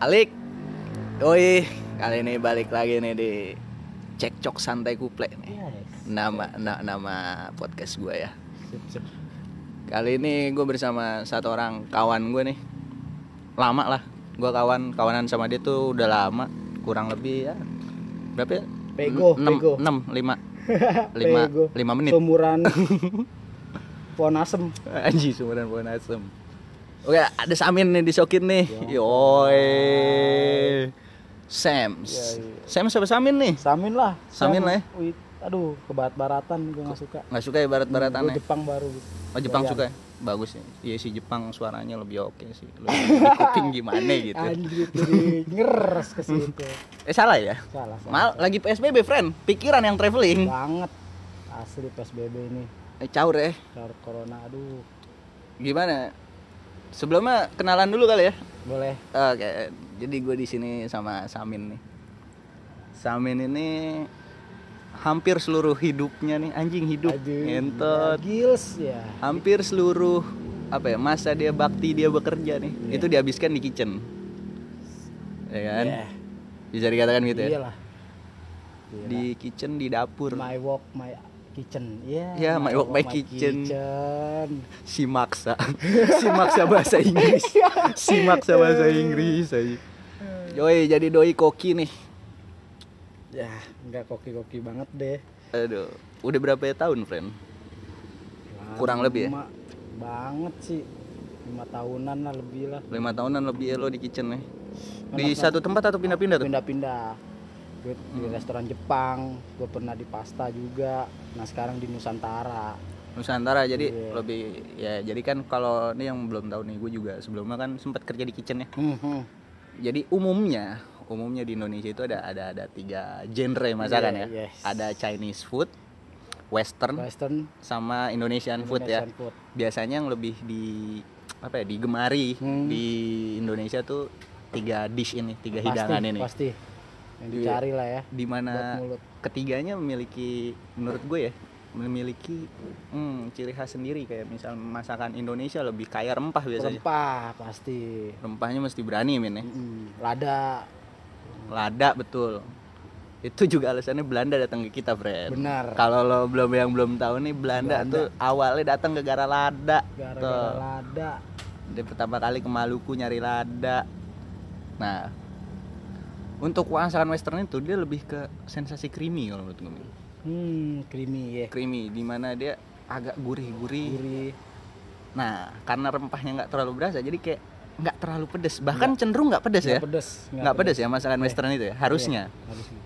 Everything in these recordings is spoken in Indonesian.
Alik. Oi, kali ini balik lagi nih di Cekcok Santai Kuple nih. Yes. Nama na- nama podcast gue ya. Sip, sip. Kali ini gue bersama satu orang kawan gue nih. Lama lah. Gue kawan kawanan sama dia tuh udah lama, kurang lebih ya. Berapa ya? Pego, Enam, pego. enam, lima, lima, Pego. lima menit. Sumuran pohon asem. Anji sumuran pohon asem. Oke, ada Samin nih disokin nih. Ya. Yoi. Sam. Ya, iya. Sam siapa Samin nih? Samin lah. Samin lah ya. Wih, aduh, ke barat-baratan gue gak suka. Nggak suka ya barat-baratan ya? Jepang baru gitu. Oh Jepang suka ya? Bagus ya. Iya sih Jepang suaranya lebih oke sih. Lebih di kuping gimana gitu. Anjir jadi ngeres ke situ. Eh salah ya? Salah, salah. Mal lagi PSBB friend. Pikiran yang traveling. banget. Asli PSBB ini. Eh caur ya. Karena corona aduh. Gimana? Sebelumnya kenalan dulu kali ya. Boleh. Oke, jadi gue di sini sama Samin nih. Samin ini hampir seluruh hidupnya nih anjing hidup ya, Gils ya. Hampir seluruh apa ya masa dia bakti dia bekerja nih Iya. itu dihabiskan di kitchen. Ya kan? Iya. Bisa dikatakan gitu ya. Iyalah. Iya. Di kitchen di dapur. My walk my kitchen. Iya. Ya, my walk, my kitchen. kitchen. Si maksa. si maksa bahasa Inggris. si maksa bahasa Inggris aja. Yoi, jadi doi koki nih. Ya, nggak koki-koki banget deh. Aduh, udah berapa ya tahun, friend? Kurang lebih ya? Lama Banget sih. Lima tahunan lah lebih lah. Lima tahunan lebih ya lo di kitchen nih. Di Kenapa? satu tempat atau pindah-pindah tuh? Pindah-pindah. Gue di Hmm. restoran Jepang, gue pernah di pasta juga. Nah sekarang di Nusantara. Nusantara jadi Iya. lebih ya jadi kan kalau ini yang belum tahu nih gue juga sebelumnya kan sempat kerja di kitchen ya. Mhm. Jadi umumnya umumnya di Indonesia itu ada ada ada tiga genre masakan Iya, ya. yes. Ada Chinese food, Western, Western, sama Indonesian, food ya. Indonesian food. Biasanya yang lebih di apa ya digemari Hmm. di Indonesia tuh tiga dish ini, tiga Pasti, hidangan ini. Pasti. Yang Iya. dicari lah ya. Di mana ketiganya memiliki menurut gue ya memiliki hmm, ciri khas sendiri kayak misal masakan Indonesia lebih kaya rempah biasanya Rempah pasti. rempahnya mesti berani min ya Mm-mm. Lada. lada betul itu juga alasannya Belanda datang ke kita friend Benar. kalau lo belum yang belum tahu nih Belanda, Belanda. tuh awalnya datang ke gara lada Gara-gara lada. dia pertama kali ke Maluku nyari lada nah untuk masakan western itu dia lebih ke sensasi creamy kalau menurut gue. Hmm, creamy ya. creamy di mana dia agak gurih-gurih Gurih. nah karena rempahnya nggak terlalu berasa jadi kayak nggak terlalu pedes bahkan cenderung nggak pedes ya Nggak pedes. nggak pedes ya masakan Iya. western itu ya harusnya Iya, harusnya.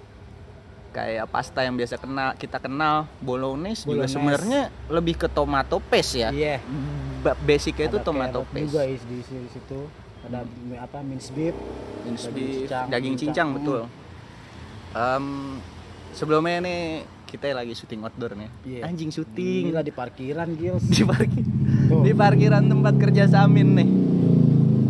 kayak pasta yang biasa kenal kita kenal bolognese, juga Bolognese. sebenarnya lebih ke tomato paste ya Iya. Ba- basicnya itu tomato juga paste is di, di situ. Ada apa mince beef. Mince daging beef, cincang, daging cincang. cincang betul Em, sebelumnya nih kita lagi syuting outdoor nih Iya. anjing syuting Gila di parkiran, Gils. di parkir Tuh. di parkiran tempat kerja Samin nih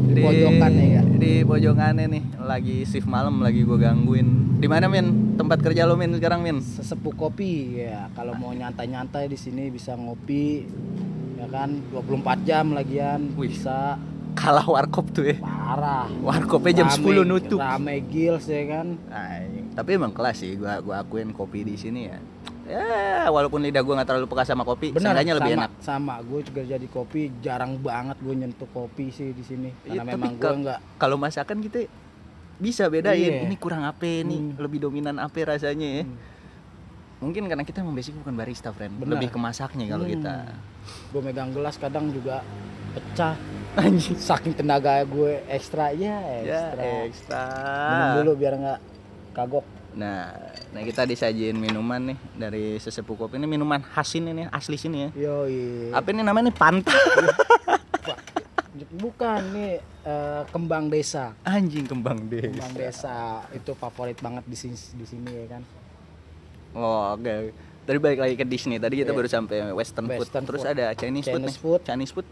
Di pojokan nih ya. di pojokannya nih lagi shift malam lagi gue gangguin di mana min tempat kerja lo min sekarang min Sesepuh kopi ya. Kalau mau nyantai-nyantai di sini bisa ngopi. Ya kan 24 jam lagian Wih. bisa kalah warkop tuh ya parah. warkopnya jam Rame- 10 nutup Rame Gils ya kan. Ay, tapi emang kelas sih gua gua akuin kopi di sini ya ya walaupun lidah gua nggak terlalu peka sama kopi Benar, seenggaknya lebih sama, enak Sama, gue juga jadi kopi jarang banget gue nyentuh kopi sih di sini. Iya, Karena tapi memang gue ke- nggak kalau masakan kita bisa bedain Iya. ini kurang apa ini Hmm. lebih dominan apa rasanya ya Hmm. mungkin karena kita emang basic bukan barista friend Benar. lebih ke masaknya kalau Hmm. kita gue megang gelas kadang juga pecah anjing saking tenaga gue ekstra ya ya ekstra ekstra minum dulu biar nggak kagok nah nah kita disajiin minuman nih dari sesepuh kopi ini minuman khas ini nih asli sini ya yoi apa ini namanya nih panta bukan nih eh, kembang desa anjing kembang deh kembang desa itu favorit banget di sini di sini ya kan Oh, oke. Tadi balik lagi ke Disney. Tadi kita Iya. baru sampai Western, Western food. Terus food. ada Chinese, food nih. Chinese food. Chinese food.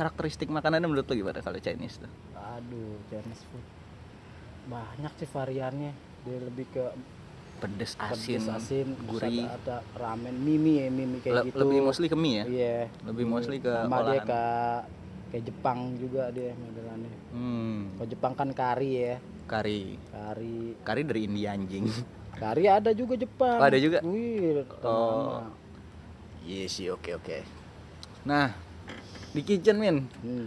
Karakteristik makanannya menurut lo gimana kalau Chinese tuh? aduh Chinese food banyak sih variannya dia lebih ke Pedes, asin, pedes, asin gurih. ada, ada ramen mimi ya mimi kayak Le- gitu lebih mostly ke mie ya. iya Lebih mostly ke sama dia olahan. ke kayak Jepang juga dia modelannya Hmm, kalau Jepang kan kari ya kari. kari Kari dari India anjing. kari ada juga Jepang Oh, ada juga? wih Oh. Iya sih, oke oke. Nah, di kitchen min, hmm,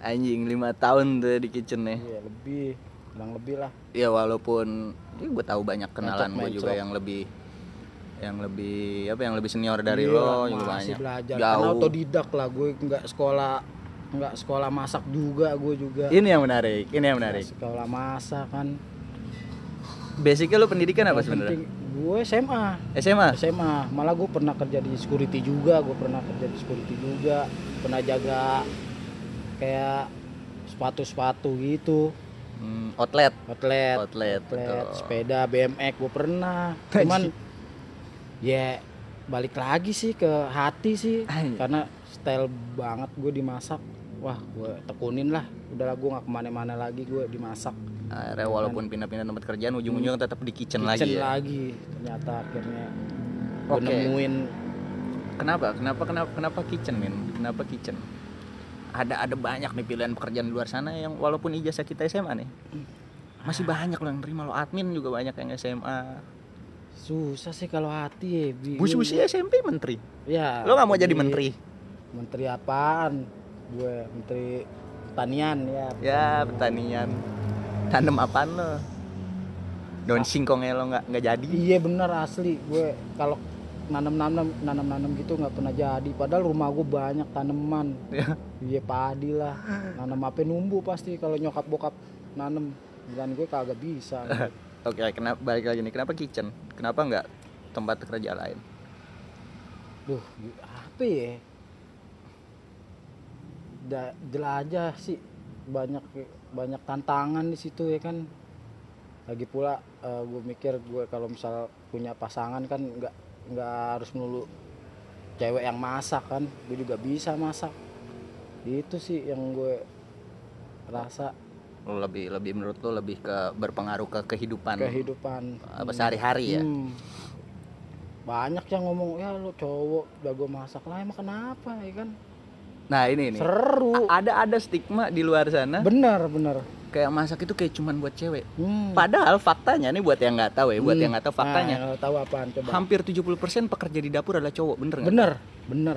anjing lima tahun tuh di kitchen nih. iya lebih kurang lebih lah Ya walaupun ya gue tahu banyak kenalan gue juga yang lebih yang lebih apa yang lebih senior dari Iya, lo juga banyak. belajar karena Jauh. autodidak lah gue nggak sekolah nggak sekolah masak juga gue juga Ini yang menarik, ini yang menarik. sekolah masak kan Basicnya lo pendidikan apa sebenarnya? gue SMA SMA. SMA malah gue pernah kerja di security juga gue pernah kerja di security juga. Pernah jaga kayak sepatu-sepatu gitu. Hmm, outlet. outlet. Outlet, outlet betul. sepeda BMX gue pernah. Cuman ya balik lagi sih ke hati sih. Karena style banget gue dimasak. Wah gue tekunin lah. Udahlah gue nggak ke mana-mana lagi gue dimasak Akhirnya walaupun pindah-pindah tempat kerjaan ujung-ujungnya tetap di kitchen, lagi Kitchen ya. lagi ternyata akhirnya Oke. nemuin Kenapa? Kenapa kenapa kenapa kitchen, Min? Kenapa kitchen? Ada ada banyak nih pilihan pekerjaan di luar sana yang walaupun ijazah kita SMA nih. Masih banyak loh yang terima lo admin juga banyak yang SMA. susah sih kalau hati ya Bi. Busi busi SMP menteri. ya Lo nggak mau jadi di- menteri? menteri apaan gue menteri pertanian ya Ya pertanian. Tanam apaan lo? Daun singkongnya lo nggak nggak jadi. iya bener asli gue kalau nanam nanam nanam nanam gitu nggak pernah jadi padahal rumah gue banyak tanaman Ya. iya padi lah nanam apa numbu pasti kalau nyokap bokap nanam dan gue kagak bisa Oke, kenapa balik lagi nih? Kenapa kitchen? Kenapa nggak tempat kerja lain? Duh, apa ya? Da, jelajah sih banyak banyak tantangan di situ ya kan. Lagi pula gue mikir gue kalau misal punya pasangan kan nggak nggak harus melulu cewek yang masak kan. Gue juga bisa masak. Itu sih yang gue rasa Lo lebih lebih menurut lo lebih ke berpengaruh ke kehidupan kehidupan apa sehari-hari ya? Hmm. Banyak yang ngomong ya lo cowok jago masak lah emang kenapa ya kan? Nah ini nih. Seru. ada ada stigma di luar sana Bener bener. kayak masak itu kayak cuman buat cewek Hmm. padahal faktanya nih buat yang nggak tahu ya buat Hmm. yang nggak tahu faktanya Nah, tahu apaan coba? hampir 70% pekerja di dapur adalah cowok bener nggak Bener, bener.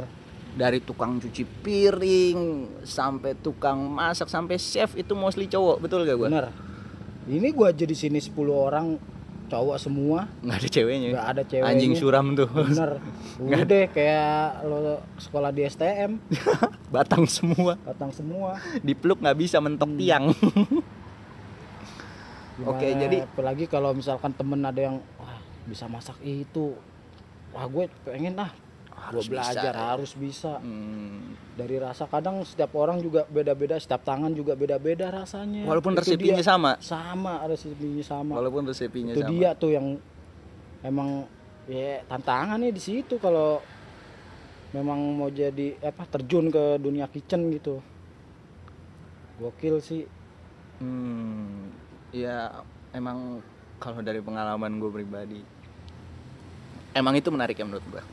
dari tukang cuci piring sampai tukang masak sampai chef itu mostly cowok betul gak gua Bener. Ini gua aja di sini 10 orang cowok semua, nggak ada ceweknya nggak ada ceweknya. anjing suram tuh Bener. Udah kayak lo sekolah di STM, batang semua datang semua. dipeluk nggak bisa mentok Hmm. tiang Gimana, Oke, jadi- apalagi kalau misalkan temen ada yang wah bisa masak itu, wah gue pengen ah, Harus belajar bisa. harus bisa. Hmm. Dari rasa kadang setiap orang juga beda-beda, setiap tangan juga beda-beda rasanya. walaupun Itu resepinya dia. sama sama resepinya sama. walaupun resepinya itu sama dia tuh yang emang ya tantangannya di situ kalau memang mau jadi apa terjun ke dunia kitchen gitu gokil sih Hmm, ya emang kalau dari pengalaman gue pribadi, emang itu menarik ya menurut gue.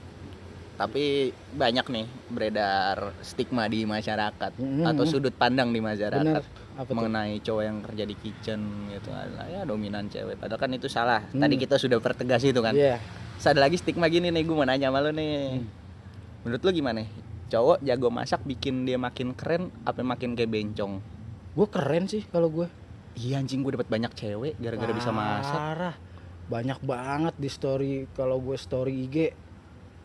Tapi banyak nih beredar stigma di masyarakat Mhm. atau sudut pandang di masyarakat apa mengenai cowok yang kerja di kitchen gitu adalah ya dominan cewek. Padahal kan itu salah. Hmm. Tadi kita sudah pertegas itu kan. iya Terus ada lagi stigma gini nih gue mau nanya sama lo nih. Hmm. Menurut lo gimana? Cowok jago masak bikin dia makin keren apa makin kayak bencong? gue keren sih kalau gue Iya anjing gue dapat banyak cewek gara-gara bisa masak. Parah. banyak banget di story kalau gue story IG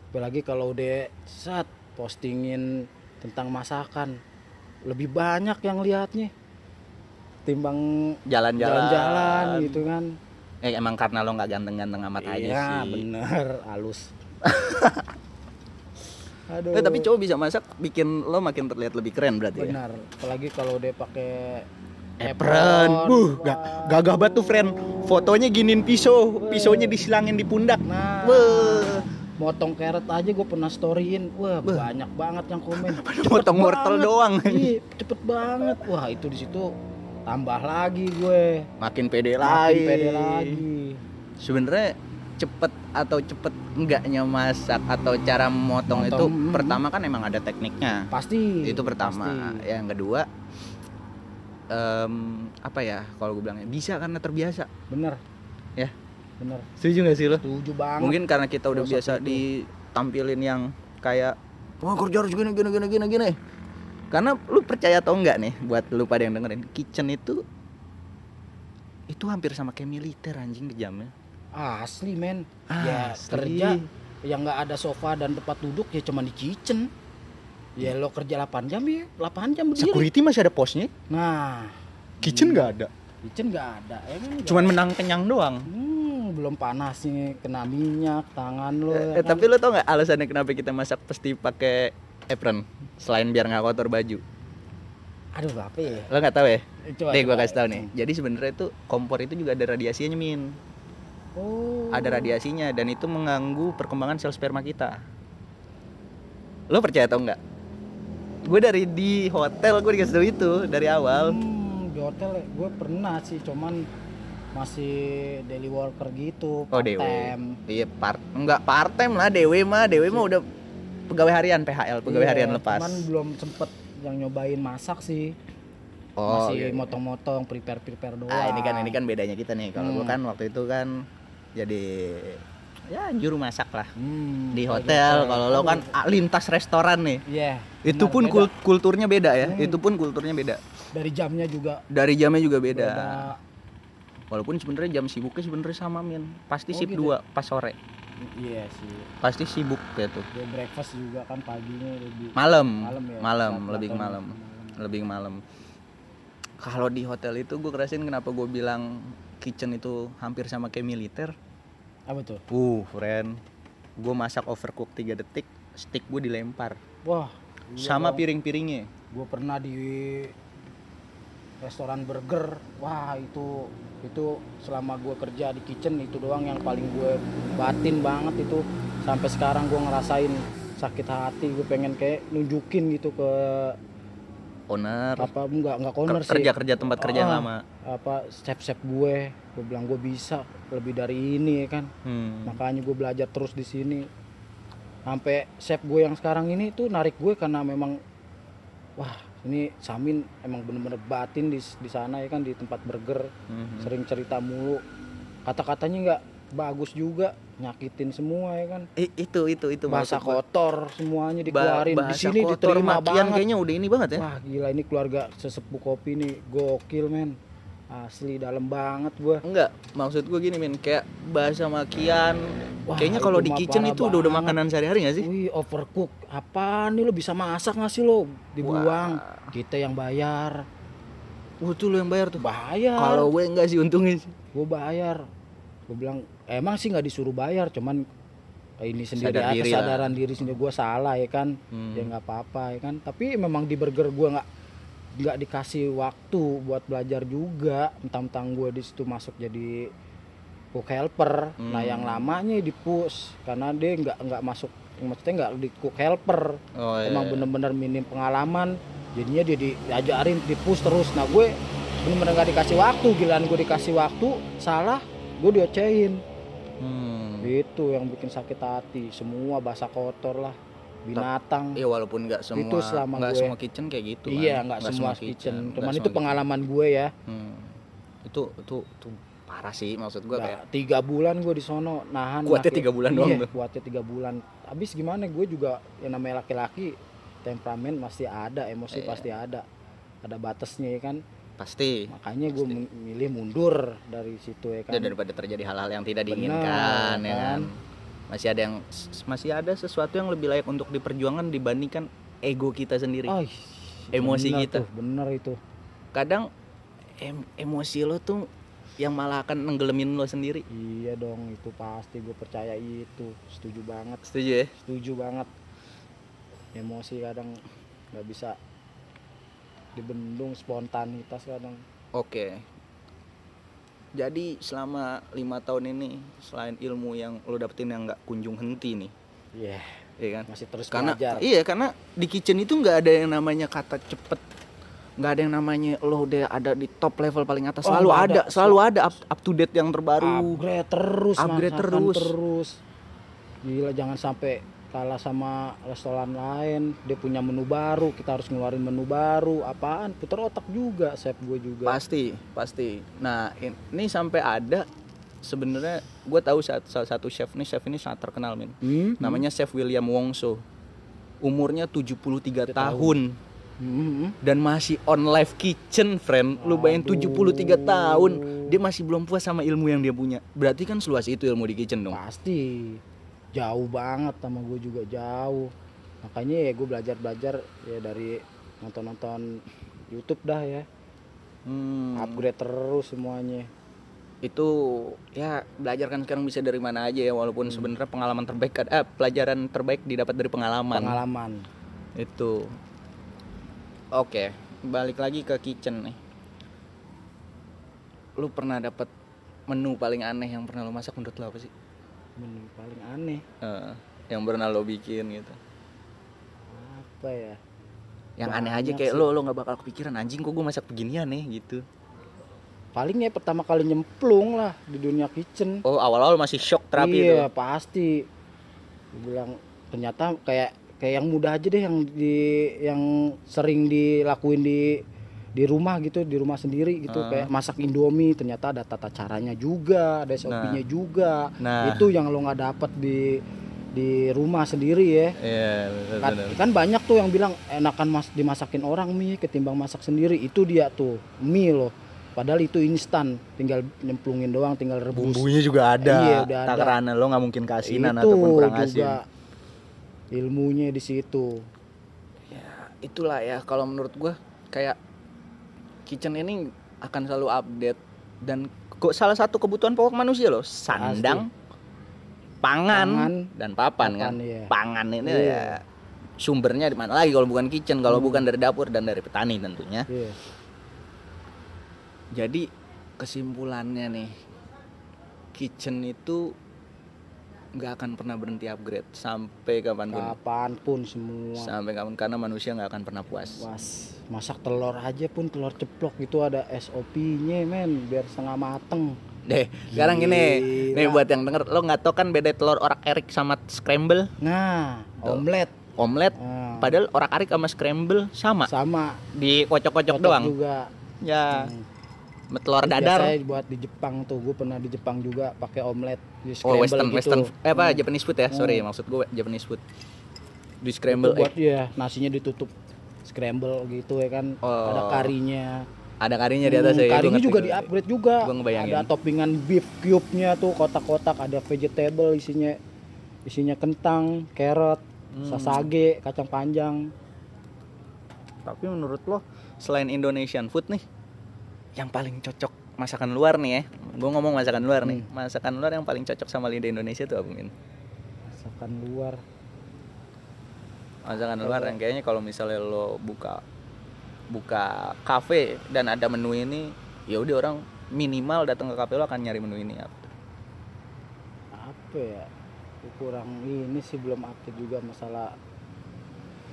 apalagi kalau udah saat postingin tentang masakan lebih banyak yang lihatnya timbang Jalan-jalan. jalan-jalan gitu kan Eh emang karena lo nggak ganteng-ganteng amat aja iya sih. bener halus aduh Eh, tapi cowok bisa masak bikin lo makin terlihat lebih keren berarti ya. benar apalagi kalau dia pakai Apron. Buh, ga- gagah banget tuh friend. Fotonya giniin pisau, pisaunya disilangin di pundak. nah motong carrot aja gue pernah storyin. Wah banyak banget yang komen. Cepet motong wortel doang. iya cepet banget. Wah itu di situ tambah lagi gue. Makin pede makin lagi. pede lagi. Sebenarnya cepet atau cepet enggaknya masak atau cara Motong, itu mm. pertama kan emang ada tekniknya. Pasti itu pertama. pasti. yang kedua em, apa ya kalau gue bilangnya bisa karena terbiasa. Bener. Ya. Bener. Setuju gak sih lo? Setuju banget. Mungkin karena kita udah Filosofi biasa itu. ditampilin yang kayak wah kerja harus gini gini gini gini gini. Karena lu percaya atau enggak nih buat lu pada yang dengerin kitchen itu itu hampir sama kayak militer anjing kejamnya asli men. Ya Asli. kerja yang nggak ada sofa dan tempat duduk ya cuma di kitchen. Ya lo kerja 8 jam ya 8 jam berdiri. Security masih ada posnya? Nah. Kitchen nggak ada kitchen nggak ada ya kan cuman menang kenyang doang Hmm, belum panas nih kena minyak tangan lo Eh, ya kan? tapi lu tau nggak alasannya kenapa kita masak pasti pakai apron selain biar nggak kotor baju aduh apa ya lo nggak tahu ya Coba, Nih gua coba. kasih tahu nih. Jadi sebenarnya itu kompor itu juga ada radiasinya min. oh Ada radiasinya dan itu mengganggu perkembangan sel sperma kita. Lo percaya atau enggak? Gue dari di hotel gue dikasih tahu itu dari awal. hmm, di hotel gue pernah sih cuman masih daily worker gitu Oh dewe. part-time. Iya part enggak part time lah dewe mah dewe mah udah pegawai harian PHL pegawai Iya, harian lepas. cuman belum sempet yang nyobain masak sih Oh masih iya, iya. motong-motong prepare prepare doang Ah ini kan ini kan bedanya kita nih. Kalau gue Hmm. kan waktu itu kan jadi ya juru masak lah Hmm, di hotel. hotel. Kalau lo kan lintas restoran nih. iya Itu benar, pun beda. kul- kulturnya beda ya. Hmm. Itu pun kulturnya beda. Dari jamnya juga Dari jamnya juga beda. beda, Walaupun sebenarnya jam sibuknya sebenarnya sama min. Pasti Oh, shift gitu. 2 pas sore. iya sih Pasti sibuk gitu. Gue breakfast juga kan paginya lebih Malam. malam ya Malam, lebih malam. Lebih malam. Kalau di hotel itu gue kerasin kenapa gue bilang kitchen itu hampir sama kayak militer. apa tuh Uh, friend. Gue masak overcook 3 detik, stick gue dilempar. wah sama piring-piringnya. gue pernah di restoran burger wah itu itu selama gue kerja di kitchen itu doang yang paling gue batin banget itu sampai sekarang gue ngerasain sakit hati gue pengen kayak nunjukin gitu ke Owner. apa enggak enggak corner sih Kerja-kerja tempat kerja Ah. lama. apa chef chef gue gue bilang gue bisa lebih dari ini ya kan Hmm. makanya gue belajar terus di sini sampai chef gue yang sekarang ini tuh narik gue karena memang wah ini Samin emang bener-bener batin di di sana ya kan di tempat burger. Mhm. sering cerita mulu. Kata-katanya nggak bagus juga nyakitin semua ya kan. I- itu itu itu bahasa kotor semuanya dikeluarin. Di bahasa sini kotor, diterima banget. kayaknya udah ini banget ya. wah gila ini keluarga sesepuh kopi nih. Gokil men asli dalam banget gua. Enggak, maksud gue gini min, kayak bahasa makian. Wah, Kayaknya kalau di kitchen itu udah udah makanan sehari-hari gak sih? Wih overcook. Apa nih lo bisa masak nggak sih lo? Dibuang. Kita yang bayar. Wah, tuh lu yang bayar tuh. bayar. Kalau gue enggak sih untungnya sih. gue bayar. Gue bilang emang sih nggak disuruh bayar cuman ini sendiri Sadar ya, diri lah. kesadaran diri sendiri. Gue salah ya kan? Hmm. ya nggak apa-apa ya kan? Tapi memang di burger gue nggak nggak dikasih waktu buat belajar juga. Mentang-mentang gue di situ masuk jadi cook helper. Nah Hmm. yang lamanya di push. Karena dia nggak nggak masuk maksudnya nggak di cook helper. Oh, iya. emang bener-bener minim pengalaman. Jadinya dia di- diajarin di push terus. Nah gue bener-bener gak dikasih waktu. Gilaan gue dikasih waktu salah gue diocehin. Hmm. itu yang bikin sakit hati. Semua basah kotor lah binatang Iya walaupun nggak semua Itu selama nggak gue- semua kitchen kayak gitu iya kan. nggak semua kitchen cuman nggak itu semua pengalaman gue ya kitchen. Hmm. Itu itu itu parah sih maksud gue Nggak, kayak tiga bulan gue di sono nahan Kuatnya laki- tiga bulan doang iya, tuh. kuatnya tiga bulan habis gimana gue juga yang namanya laki-laki temperamen pasti ada emosi Iya. pasti ada ada batasnya ya kan pasti makanya gue milih mundur dari situ ya kan Dan daripada terjadi hal-hal yang tidak diinginkan ya kan. kan. Masih ada yang masih ada sesuatu yang lebih layak untuk diperjuangkan dibandingkan ego kita sendiri. Oh, Emosi bener kita. tuh, bener itu Kadang em- emosi lo tuh yang malah akan nenggelemin lo sendiri. iya dong itu pasti gue percaya itu setuju banget Setuju ya? setuju banget emosi kadang nggak bisa dibendung spontanitas kadang Oke. Jadi selama lima tahun ini selain ilmu yang lo dapetin yang nggak kunjung henti nih, iya. Ya kan? masih terus Karena belajar. iya karena di kitchen itu nggak ada yang namanya kata cepet. Nggak ada yang namanya lo udah ada di top level paling atas. Oh, selalu ada, ada. selalu ada up, up to date yang terbaru. Upgrade terus Upgrade terus. terus. Gila jangan sampai kalah sama restoran lain dia punya menu baru kita harus ngeluarin menu baru apaan? Putar otak juga chef gue juga. Pasti pasti. Nah in- ini sampai ada sebenarnya gue tahu salah satu chef nih chef ini sangat terkenal men Hmm? namanya chef William Wongso. Umurnya 73 Tiga tahun. Hmm, dan masih on live kitchen friend. Lu bayangin 73 tahun dia masih belum puas sama ilmu yang dia punya. Berarti kan seluas itu ilmu di kitchen dong? Pasti jauh banget sama gue juga jauh. Makanya ya gue belajar belajar ya dari nonton nonton YouTube dah ya. Hmm, upgrade terus semuanya. Itu ya belajar kan sekarang bisa dari mana aja ya walaupun sebenarnya pengalaman terbaik kan- eh pelajaran terbaik didapat dari pengalaman. Pengalaman. Itu. Oke balik lagi ke kitchen nih. Lu pernah dapat menu paling aneh yang pernah lo masak menurut lo apa sih paling aneh. Eh, yang pernah lo bikin gitu. Apa ya? Yang aneh Banyak aja kayak sih. lo lo nggak bakal kepikiran anjing kok gue masak beginian nih gitu. Paling ya pertama kali nyemplung lah di dunia kitchen. Oh awal-awal masih shock terapi iya itu pasti. Gua bilang ternyata kayak kayak yang mudah aja deh yang di yang sering dilakuin di di rumah gitu di rumah sendiri gitu Ah. kayak masak indomie ternyata ada tata caranya juga ada SOP-nya juga. Nah. Itu yang lo nggak dapet di di rumah sendiri ya. Iya bener, kan, bener. kan banyak tuh yang bilang enakan mas dimasakin orang mie ketimbang masak sendiri. Itu dia tuh mie loh. Padahal itu instan tinggal nyemplungin doang tinggal rebus. Bumbunya juga ada Iya, udah ada. takarannya lo nggak mungkin kasinan itu ataupun kurang asin juga ilmunya di situ. Ya itulah ya kalau menurut gua kayak kitchen ini akan selalu update dan kok salah satu kebutuhan pokok manusia loh sandang pangan, Pangan, dan papan, kan papan, iya. pangan ini Iya. ya sumbernya di mana lagi kalau bukan kitchen kalau bukan dari dapur dan dari petani tentunya Iya. jadi kesimpulannya nih kitchen itu nggak akan pernah berhenti upgrade sampai kapan pun. Kapan pun semua. Sampai kapan karena manusia nggak akan pernah puas. Was masak telur aja pun telur ceplok itu ada SOP-nya men. Biar setengah mateng. Deh sekarang gini. Nih buat yang denger lo nggak tau kan beda telur orak arik sama scramble? Nah Tuh. omelet. Omelet Nah, padahal orak arik sama scramble sama. Sama. Dikocok-kocok cocok doang. juga. Ya. Hmm. Telur dadar. Biasanya buat di Jepang tuh. Gue pernah di Jepang juga pakai omelet di oh western gitu. western eh apa Hmm. Japanese food ya? Sorry maksud gue Japanese food. Di scramble Itu buat egg ya nasinya ditutup scramble gitu ya kan. Oh. ada karinya. Ada karinya di atas Hmm, ya karinya juga di upgrade juga. Ada toppingan beef cube-nya tuh kotak-kotak ada vegetable isinya isinya kentang carrot Hmm. sasage kacang panjang. Tapi menurut lo selain Indonesian food nih yang paling cocok masakan luar nih ya. Gue ngomong masakan luar nih. Hmm. Masakan luar yang paling cocok sama lidah Indonesia tuh apa Min? masakan luar Masakan luar yang kayaknya kalau misalnya lo buka buka kafe dan ada menu ini, ya udah orang minimal datang ke kafe lo akan nyari menu ini apa? apa ya kurang ini sih belum update juga masalah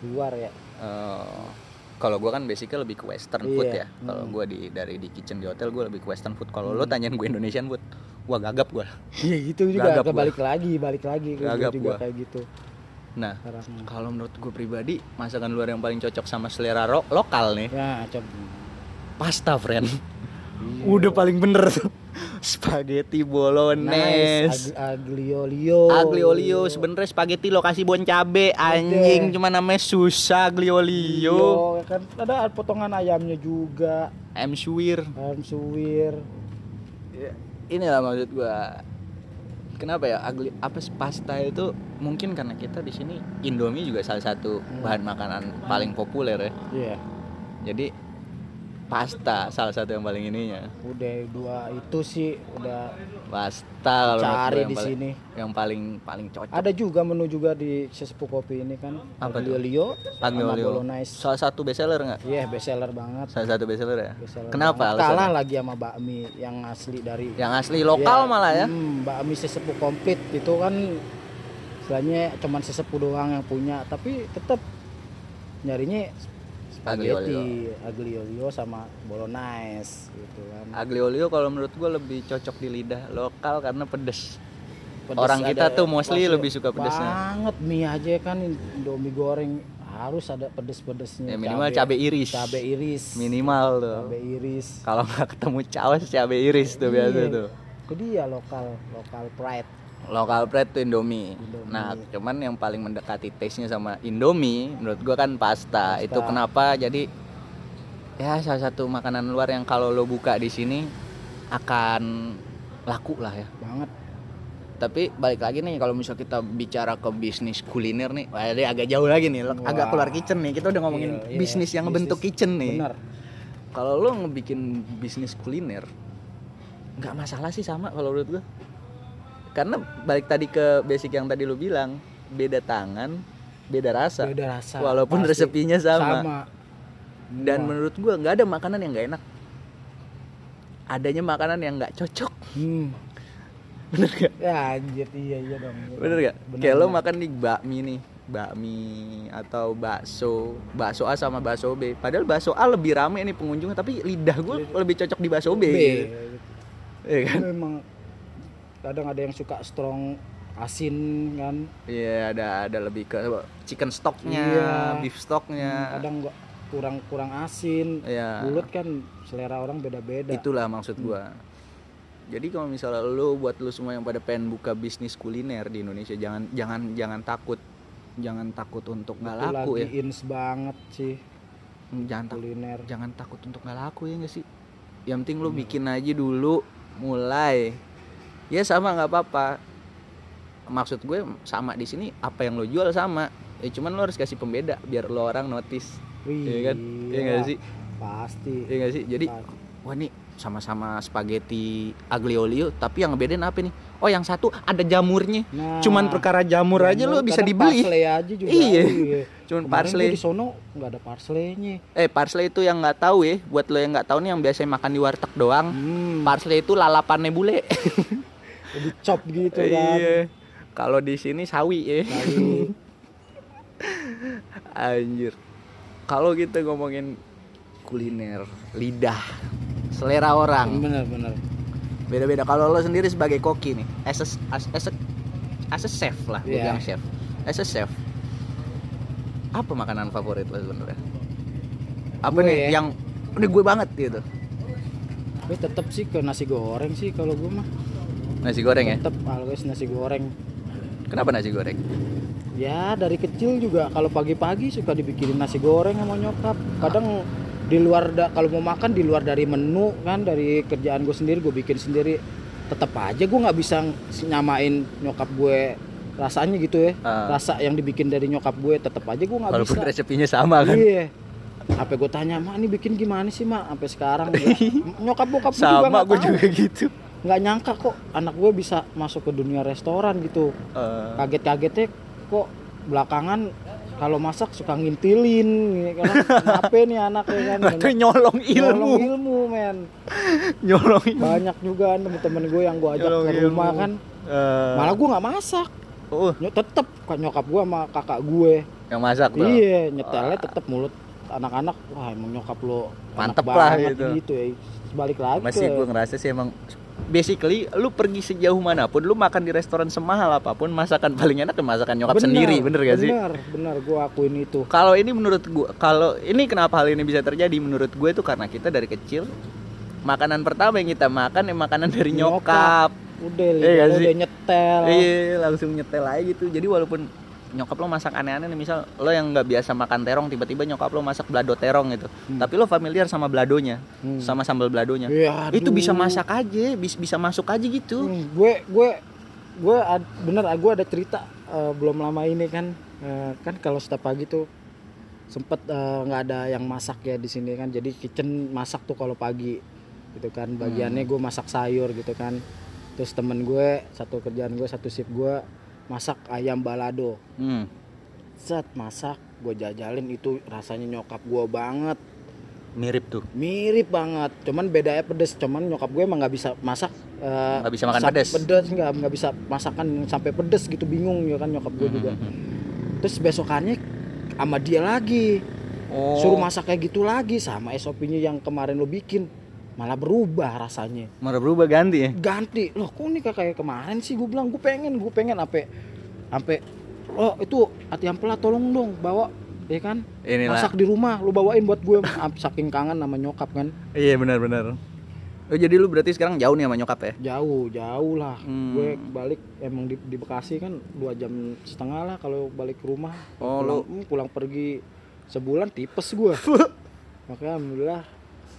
luar ya Eh, kalau gue kan basicnya lebih ke western food Iya, ya. Kalau hmm. gue di dari di kitchen di hotel gue lebih ke western food. Kalau lo tanyain gue Indonesian food, wah gagap gue. Iya gitu juga Gagap balik lagi balik lagi gua Gagap juga gua. kayak gitu Nah, Kalau menurut gue pribadi, masakan luar yang paling cocok sama selera ro- lokal nih, ya coba pasta, friend. Iya. Udah paling bener tuh. Spaghetti bolognese. nice Ag- aglio olio Aglio olio sebenarnya spaghetti lo kasih bon cabe anjing cuma namanya susah aglio olio. Iya, kan ada potongan ayamnya juga I'm suwir. ayam suwir Inilah maksud gua. Kenapa ya agli apa pasta itu mungkin karena kita di sini Indomie juga salah satu bahan makanan paling populer ya. iya Jadi pasta salah satu yang paling ininya. udah dua itu sih udah Pasta kalau Cari di paling- sini. Yang paling paling cocok. ada juga menu juga di sesepuh kopi ini kan Apa aglio olio Aglio bolognese Salah satu bestseller nggak? iya best seller banget Salah satu bestseller ya. Best seller Kenapa kalah lagi sama bakmi yang asli dari Yang asli lokal Iya, malah ya. hmm, bakmi sesepuh komplit itu kan istilahnya cuman sesepuh doang yang punya tapi tetap nyarinya spaghetti aglio olio sama bolognese gitu kan Aglio olio kalau menurut gue lebih cocok di lidah lokal karena pedes. Pedes Orang kita tuh mostly lebih suka pedesnya. banget mie aja kan indomie goreng harus ada pedes-pedesnya Ya minimal cabai iris. cabai iris Minimal tuh. cabai iris Kalau nggak ketemu cawas cabai iris tuh biasa Iya. tuh. itu dia lokal lokal pride Lokal bread tuh Indomie. Indomie. Nah, cuman yang paling mendekati taste-nya sama Indomie menurut gua kan pasta. Pasta. Itu kenapa jadi ya salah satu makanan luar yang kalau lo buka di sini akan laku lah ya. banget Tapi balik lagi nih kalau misal kita bicara ke bisnis kuliner nih, wah ini agak jauh lagi nih, Wah. agak keluar kitchen nih. Kita udah ngomongin Iya, iya. bisnis yang Bisnis. bentuk kitchen nih. bener Kalau lo ngebikin bisnis kuliner, nggak masalah sih sama kalau menurut gua. Karena balik tadi ke basic yang tadi lo bilang, beda tangan, beda rasa. beda rasa Walaupun pasti. resepinya sama. sama Dan Wah. menurut gua nggak ada makanan yang nggak enak. Adanya makanan yang nggak cocok. hmm. Bener gak? ya anjir iya iya dong iya Bener gak? Bener, Kayak lo makan nih bakmi nih bakmi atau bakso bakso A sama bakso B padahal bakso A lebih rame nih pengunjungnya tapi lidah gue lebih cocok di bakso B, B. gitu. Iya kan? Itu emang kadang ada yang suka strong asin kan Iya ada ada lebih ke chicken stocknya, Iya. beef stocknya. kadang nggak kurang kurang asin Iya. mulut kan selera orang beda-beda Itulah maksud gua. Jadi kalau misalnya lo buat lo semua yang pada pengen buka bisnis kuliner di Indonesia jangan jangan jangan takut. Jangan takut untuk nggak laku lagi ya. ins banget sih Jangan takut kuliner jangan takut untuk nggak laku ya nggak sih yang penting lu bikin aja dulu mulai ya sama nggak apa-apa. Maksud gue sama di sini apa yang lo jual sama. Ya cuman lo harus kasih pembeda biar lo orang notice. Iya kan? Iya nggak sih? pasti. Ya nggak sih? Jadi Pasti. wah nih sama-sama spaghetti aglio olio tapi yang ngebedain apa nih? Oh yang satu ada jamurnya. Nah, cuman perkara jamur, aja lo bisa dibeli. parsley aja juga Iya. cuman Kemarin parsley. di sono nggak ada parsleynya. Eh parsley itu yang nggak tahu ya. Buat lo yang nggak tahu nih yang biasanya makan di warteg doang. Hmm, Parsley itu lalapannya bule. dicop gitu kan Iya. Kalau di sini sawi ya. Anjir. Kalau kita ngomongin kuliner, lidah, selera orang, bener bener beda-beda. Kalau lo sendiri sebagai koki nih, as a, as, as a, as a chef lah, Iya. bilang chef. As a chef, apa makanan favorit lo sebenarnya? Apa Gue nih ya. yang udah gue banget gitu? gue tetep sih ke nasi goreng sih kalau gue mah Nasi goreng ya? tetep always nasi goreng Kenapa nasi goreng? ya dari kecil juga kalau pagi-pagi suka dibikinin nasi goreng sama nyokap kadang di luar da- kalau mau makan di luar dari menu kan dari kerjaan gue sendiri gue bikin sendiri tetap aja gue nggak bisa nyamain nyokap gue rasanya gitu ya Ah. rasa yang dibikin dari nyokap gue tetap aja gue nggak Walaupun bisa resepinya sama kan? iya apa gue tanya mak ini bikin gimana sih mak sampai sekarang nggak- nyokap bokap gue juga Sama gue tahu. juga gitu. Nggak nyangka kok anak gue bisa masuk ke dunia restoran gitu. Eh, kaget-kagetnya kok belakangan kalau masak suka ngintilin gitu kan? Kenapa nih anak ya kan? Itu nyolong Nyolong ilmu, ilmu men. Nyolong ilmu. banyak juga kan temen-temen gue yang gue ajak Nyolong ke rumah ilmu. kan. Eh, malah gue nggak masak. Ny- tetep nyokap gue sama kakak gue. Yang masak lo. iya nyetelnya tetep mulut anak-anak. Wah emang nyokap lo Mantep lah banget gitu. ya. Balik lagi Masih gue ngerasa sih emang basically lu pergi sejauh mana pun lu makan di restoran semahal apa pun masakan paling enak masakan nyokap Bener, sendiri bener gak sih? bener bener gue akuin itu. Kalau ini menurut gua kalau ini kenapa hal ini bisa terjadi menurut gue itu karena kita dari kecil makanan pertama yang kita makan ya makanan dari nyokap, udah Iya udah nyetel. Iya langsung nyetel aja gitu. Jadi walaupun nyokap lo masak aneh-aneh nih. Misal lo yang nggak biasa makan terong tiba-tiba nyokap lo masak blado terong gitu. Hmm. tapi lo familiar sama bladonya Hmm. sama sambal bladonya. Iya, itu bisa masak aja bisa bisa masuk aja gitu. Hmm, gue gue gue ad- bener gue ada cerita eh, belum lama ini kan Eh, kan kalau setiap pagi tuh sempet eh, nggak ada yang masak ya di sini kan. Jadi kitchen masak tuh kalau pagi gitu kan. Bagiannya gue masak sayur gitu kan. Terus temen gue satu kerjaan gue satu shift gue masak ayam balado Hmm. set masak gue jajalin itu rasanya nyokap gue banget mirip tuh mirip banget cuman bedanya pedes cuman nyokap gue emang nggak bisa masak eh, Nggak bisa makan pedes. pedes nggak nggak bisa masakan sampai pedes gitu bingung ya kan nyokap gue juga Hmm. terus besokannya sama dia lagi Oh. suruh masak kayak gitu lagi sama SOP-nya yang kemarin lo bikin malah berubah rasanya Malah berubah ganti ya. ganti loh kok ini kayak kemarin sih gue bilang gue pengen gue pengen sampai sampai oh itu hati ampela tolong dong bawa ya kan Inilah. masak di rumah lu bawain buat gue saking kangen sama nyokap kan Iya benar-benar. Oh jadi lu berarti sekarang jauh nih sama nyokap ya? jauh jauh lah Hmm. gue balik emang di, di Bekasi kan dua jam setengah lah kalau balik ke rumah Oh, pulang, hmm, pulang pergi sebulan tipes gue makanya alhamdulillah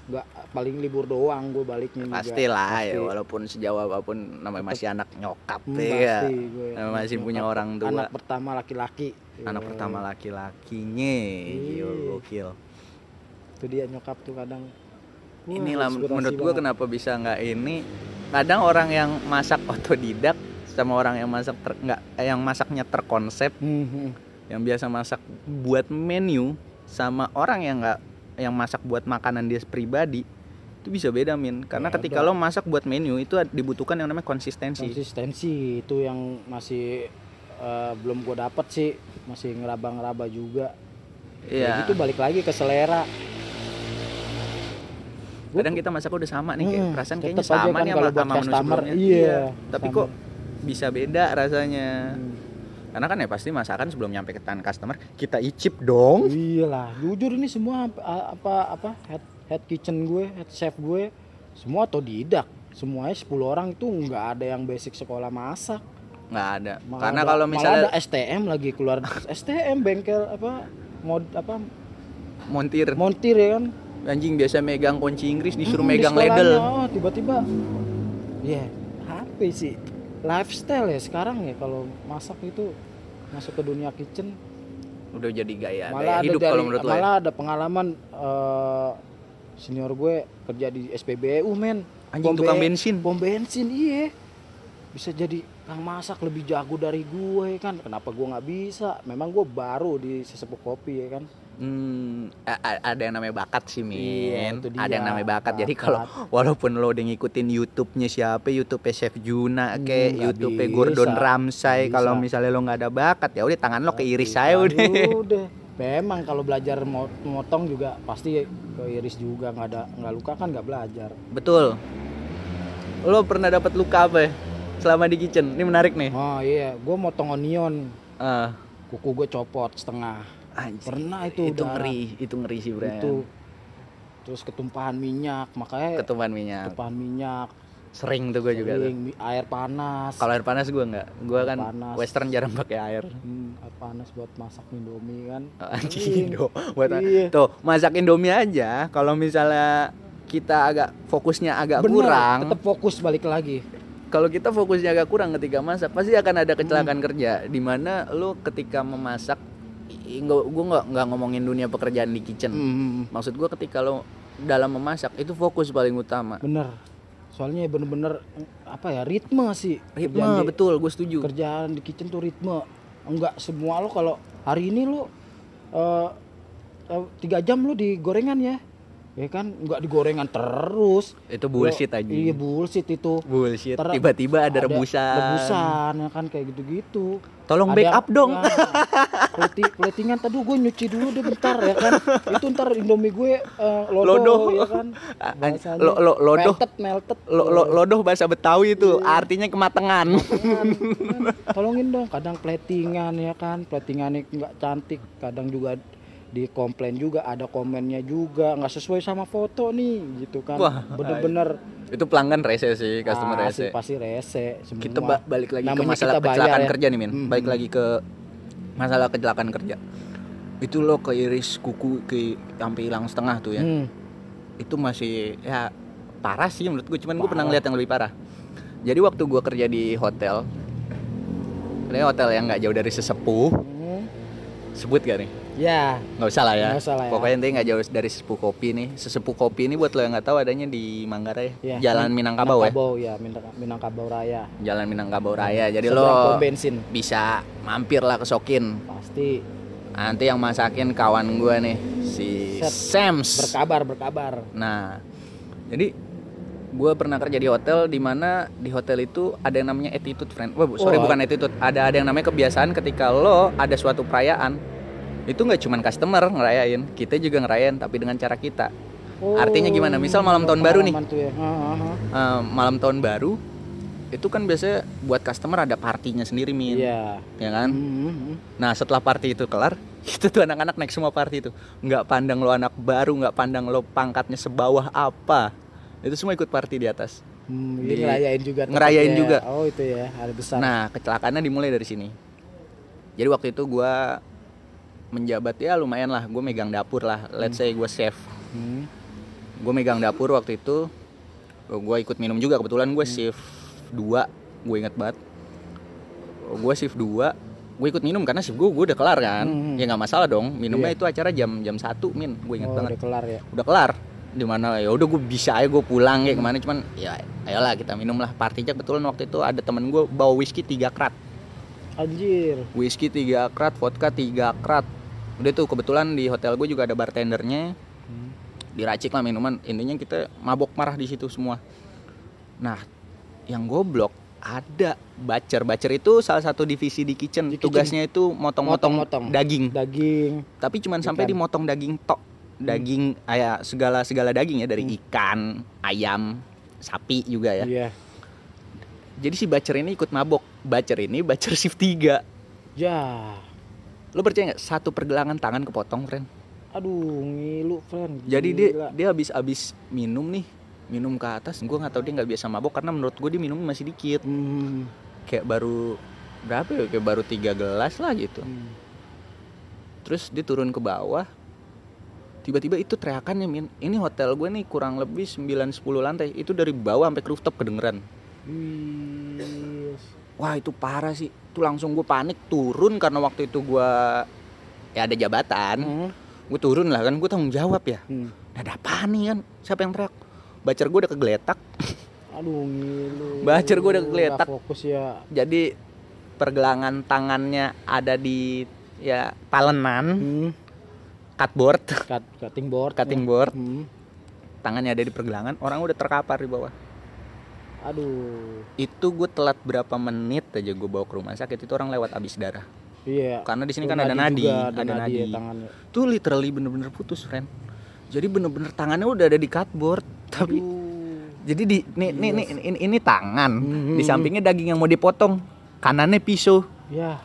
nggak paling libur doang gue baliknya juga. Pastilah ya Pasti. walaupun sejauh apa pun namanya masih anak nyokap Hmm, ya. gue. Namanya masih punya Nyokap, orang tua. anak pertama laki-laki Anak Iya. pertama laki-lakinya. Gila, gokil. itu dia nyokap tuh kadang wah, Inilah menurut banget. kenapa bisa nggak ini. Kadang orang yang masak otodidak sama orang yang masak ter, nggak eh, yang masaknya terkonsep, Hmm, hmm. yang biasa masak buat menu sama orang yang nggak yang masak buat makanan dia pribadi itu bisa beda min. Karena Beda. ketika lo masak buat menu itu dibutuhkan yang namanya konsistensi. Konsistensi itu yang masih eh, belum gue dapet sih. Masih ngeraba-ngeraba juga. Iya. Ya gitu balik lagi ke selera. Kadang kita masak udah sama nih kayak Hmm, perasaan kayaknya sama kan nih kalau sama, sama customer, sebelumnya iya, tapi sama. kok bisa beda rasanya? Hmm. Karena kan ya pasti masakan sebelum nyampe ke tangan customer kita icip dong. Iyalah, jujur ini semua apa apa, head head kitchen gue, head chef gue semua otodidak. Semuanya 10 orang itu nggak ada yang basic sekolah masak. nggak ada. Malah karena ada- kalau malah misalnya ada STM lagi keluar. STM bengkel apa mod apa montir. montir ya kan. anjing biasa megang kunci Inggris disuruh Hmm, di megang sekolahnya, ladle Oh, tiba-tiba. Ya apa sih lifestyle ya sekarang ya kalau masak itu masuk ke dunia kitchen udah jadi gaya malah gaya hidup dari, kalau menurut lo ya. malah ada pengalaman eh, senior gue kerja di SPBU men. Anjing, Pom tukang be- bensin. pom bensin iya. Bisa jadi kang masak lebih jago dari gue kan. Kenapa gue nggak bisa? Memang gue baru di sesepuh kopi ya kan Hmm, ada yang namanya bakat sih, Min. Iya, itu ada dia, yang namanya bakat. Jadi bakat. kalau walaupun lo udah ngikutin YouTube-nya siapa, YouTube Chef Juna Hmm, kayak nggak YouTube Gordon Ramsay, kalau misalnya lo nggak ada bakat ya udah tangan lo keiris saya udah. udah memang kalau belajar mo- motong juga pasti keiris juga nggak ada nggak luka kan nggak belajar Betul. Lo pernah dapat luka apa ya? Selama di kitchen. Ini menarik nih. oh iya gue motong onion Ah, kuku gue copot setengah anjing. pernah itu itu darah. ngeri, itu ngeri sih, Bro. itu terus ketumpahan minyak makanya Ketumpahan minyak. ketumpahan minyak Sering tuh gue juga tuh. air panas Kalau air panas gue nggak. Gue kan panas. western jarang pakai air. Hmm, air panas buat masak indomie kan Oh, Anjing Indo. Buat Iya. tuh masak Indomie aja. Kalau misalnya kita agak fokusnya agak Bener, kurang, tetap fokus balik lagi kalau kita fokusnya agak kurang ketika masak, pasti akan ada kecelakaan Hmm. kerja. Di mana lu ketika memasak, gue nggak nggak ngomongin dunia pekerjaan di kitchen. Hmm, Maksud gue ketika lo dalam memasak itu fokus paling utama. bener soalnya bener-bener apa ya ritme sih Ritme Kerjaan betul, gue setuju. kerjaan di kitchen tuh ritme enggak semua lo kalau hari ini lo eh, eh, tiga jam lo di gorengan ya ya kan enggak di gorengan terus Itu bullshit aja. iya bullshit itu Bullshit. Tiba-tiba ada, rebusan. rebusan ya kan kayak gitu-gitu Tolong Ada- backup dong. ya, platingan tadi gue nyuci dulu deh bentar ya kan itu ntar indomie gue eh, lodo, Lodo. ya kan An- Bahasanya lo- lo- lodoh. melted melted Lo, lo, lodoh bahasa Betawi itu Iya. artinya kematangan. Kan, tolongin dong kadang platingan ya kan platingannya nggak cantik kadang juga di komplain juga ada komennya juga nggak sesuai sama foto nih gitu kan Wah, bener-bener itu pelanggan rese sih, customer ah, rese. pasti rese semua Kita ba- balik lagi ke Namanya masalah kita bayar kecelakaan ya. kerja nih, Min. Mhm. Balik lagi ke masalah kecelakaan kerja. Itu lo keiris kuku ke sampai hilang setengah tuh ya. Hmm, Itu masih ya parah sih menurut gue. Cuman gue pernah ngeliat yang lebih parah. Jadi waktu gue kerja di hotel, ini hotel yang nggak jauh dari sesepuh, hmm. Sebut gak nih? ya nggak usah lah ya. Nggak usah lah ya. Pokoknya intinya nggak jauh dari sesepuh kopi nih. Sesepuh kopi ini buat lo yang nggak tahu adanya di Manggarai, Ya, Jalan Min- Minangkabau ya. Minangkabau ya Minang- Minangkabau Raya Jalan Minangkabau Raya. Jadi Seberang lo bensin bisa mampir lah ke Sokin. pasti Nanti yang masakin kawan gue nih si Set. Sams. berkabar berkabar Nah, jadi gue pernah kerja di hotel di mana di hotel itu ada yang namanya attitude friend. Wah, sorry Oh. bukan attitude. Ada ada yang namanya kebiasaan ketika lo ada suatu perayaan itu nggak cuman customer ngerayain kita juga ngerayain tapi dengan cara kita Oh, Artinya gimana? Misal malam tahun baru nih. ya. Ah, ah. Eh, malam tahun baru itu kan biasanya buat customer ada partinya sendiri min Iya. ya kan Hmm, hmm. nah setelah party itu kelar itu tuh anak-anak naik semua party itu nggak pandang lo anak baru nggak pandang lo pangkatnya sebawah apa itu semua ikut party di atas Hmm, Di- ngerayain juga. ngerayain tempatnya. juga. Oh itu ya, hari besar. Nah, kecelakaannya dimulai dari sini. Jadi waktu itu gua menjabat ya lumayan lah, gue megang dapur lah. Let's say gue chef. Hmm. Gue megang dapur waktu itu. Gue ikut minum juga kebetulan gue shift 2 gue inget banget. Gue shift 2 gue ikut minum karena shift gue gue udah kelar kan. Hmm. Ya nggak masalah dong. Minumnya Iya. itu acara jam jam 1 min. Gue inget Oh, banget. udah kelar ya. Udah kelar. Di mana ya udah gue bisa aja gue pulang kayak ke mana cuman ya ayolah kita minum lah. Partinya kebetulan waktu itu ada temen gue bawa whisky 3 krat. Anjir. whisky 3 krat, vodka 3 krat. Udah tuh kebetulan di hotel gue juga ada bartendernya. Hmm. Diracik lah minuman. Intinya kita mabok marah di situ semua. Nah, yang goblok ada bacer. Bacer itu salah satu divisi di kitchen. Di kitchen. Tugasnya itu motong-motong daging. Daging. Tapi cuman sampai Ikan. dimotong daging tok. Daging ayah segala segala daging ya dari Hmm. ikan, ayam, sapi juga ya. Iya. Jadi si bacer ini ikut mabok. Bacer ini bacer shift 3. Ya. Lo percaya nggak satu pergelangan tangan kepotong, friend? Aduh, ngilu, friend. Jadi dia Gila. dia habis habis minum nih, minum ke atas. Gue nggak tahu dia nggak biasa mabok karena menurut gue dia minum masih dikit. Hmm. Kayak baru berapa ya? Kayak baru tiga gelas lah gitu. Hmm. Terus dia turun ke bawah. Tiba-tiba itu teriakannya min. Ini hotel gue nih kurang lebih 9-10 lantai. Itu dari bawah sampai ke rooftop kedengeran. Wih. Wah itu parah sih. Itu langsung gue panik turun karena waktu itu gue ya ada jabatan. Hmm. Gue turun lah kan gue tanggung jawab ya. Hmm. Ada apa nih kan? Siapa yang teriak? Bacer gue udah kegeletak. Aduh, ngilu. Bacer gua udah kegeletak. fokus ya. Jadi pergelangan tangannya ada di ya palenan, Hmm. Cutboard, Cut, cutting board. cutting board. Hmm. Tangannya ada di pergelangan, orang udah terkapar di bawah. Aduh. Itu gue telat berapa menit aja gue bawa ke rumah sakit itu orang lewat abis darah. Iya. Karena di sini Tuh kan ada nadi, juga, ada, nadi ya nadi. tangannya. Itu literally bener-bener putus, friend. Jadi bener-bener tangannya udah ada di cutboard, tapi Aduh. jadi di nih nih, nih ini, ini tangan, Hmm. di sampingnya daging yang mau dipotong, kanannya pisau, Ya.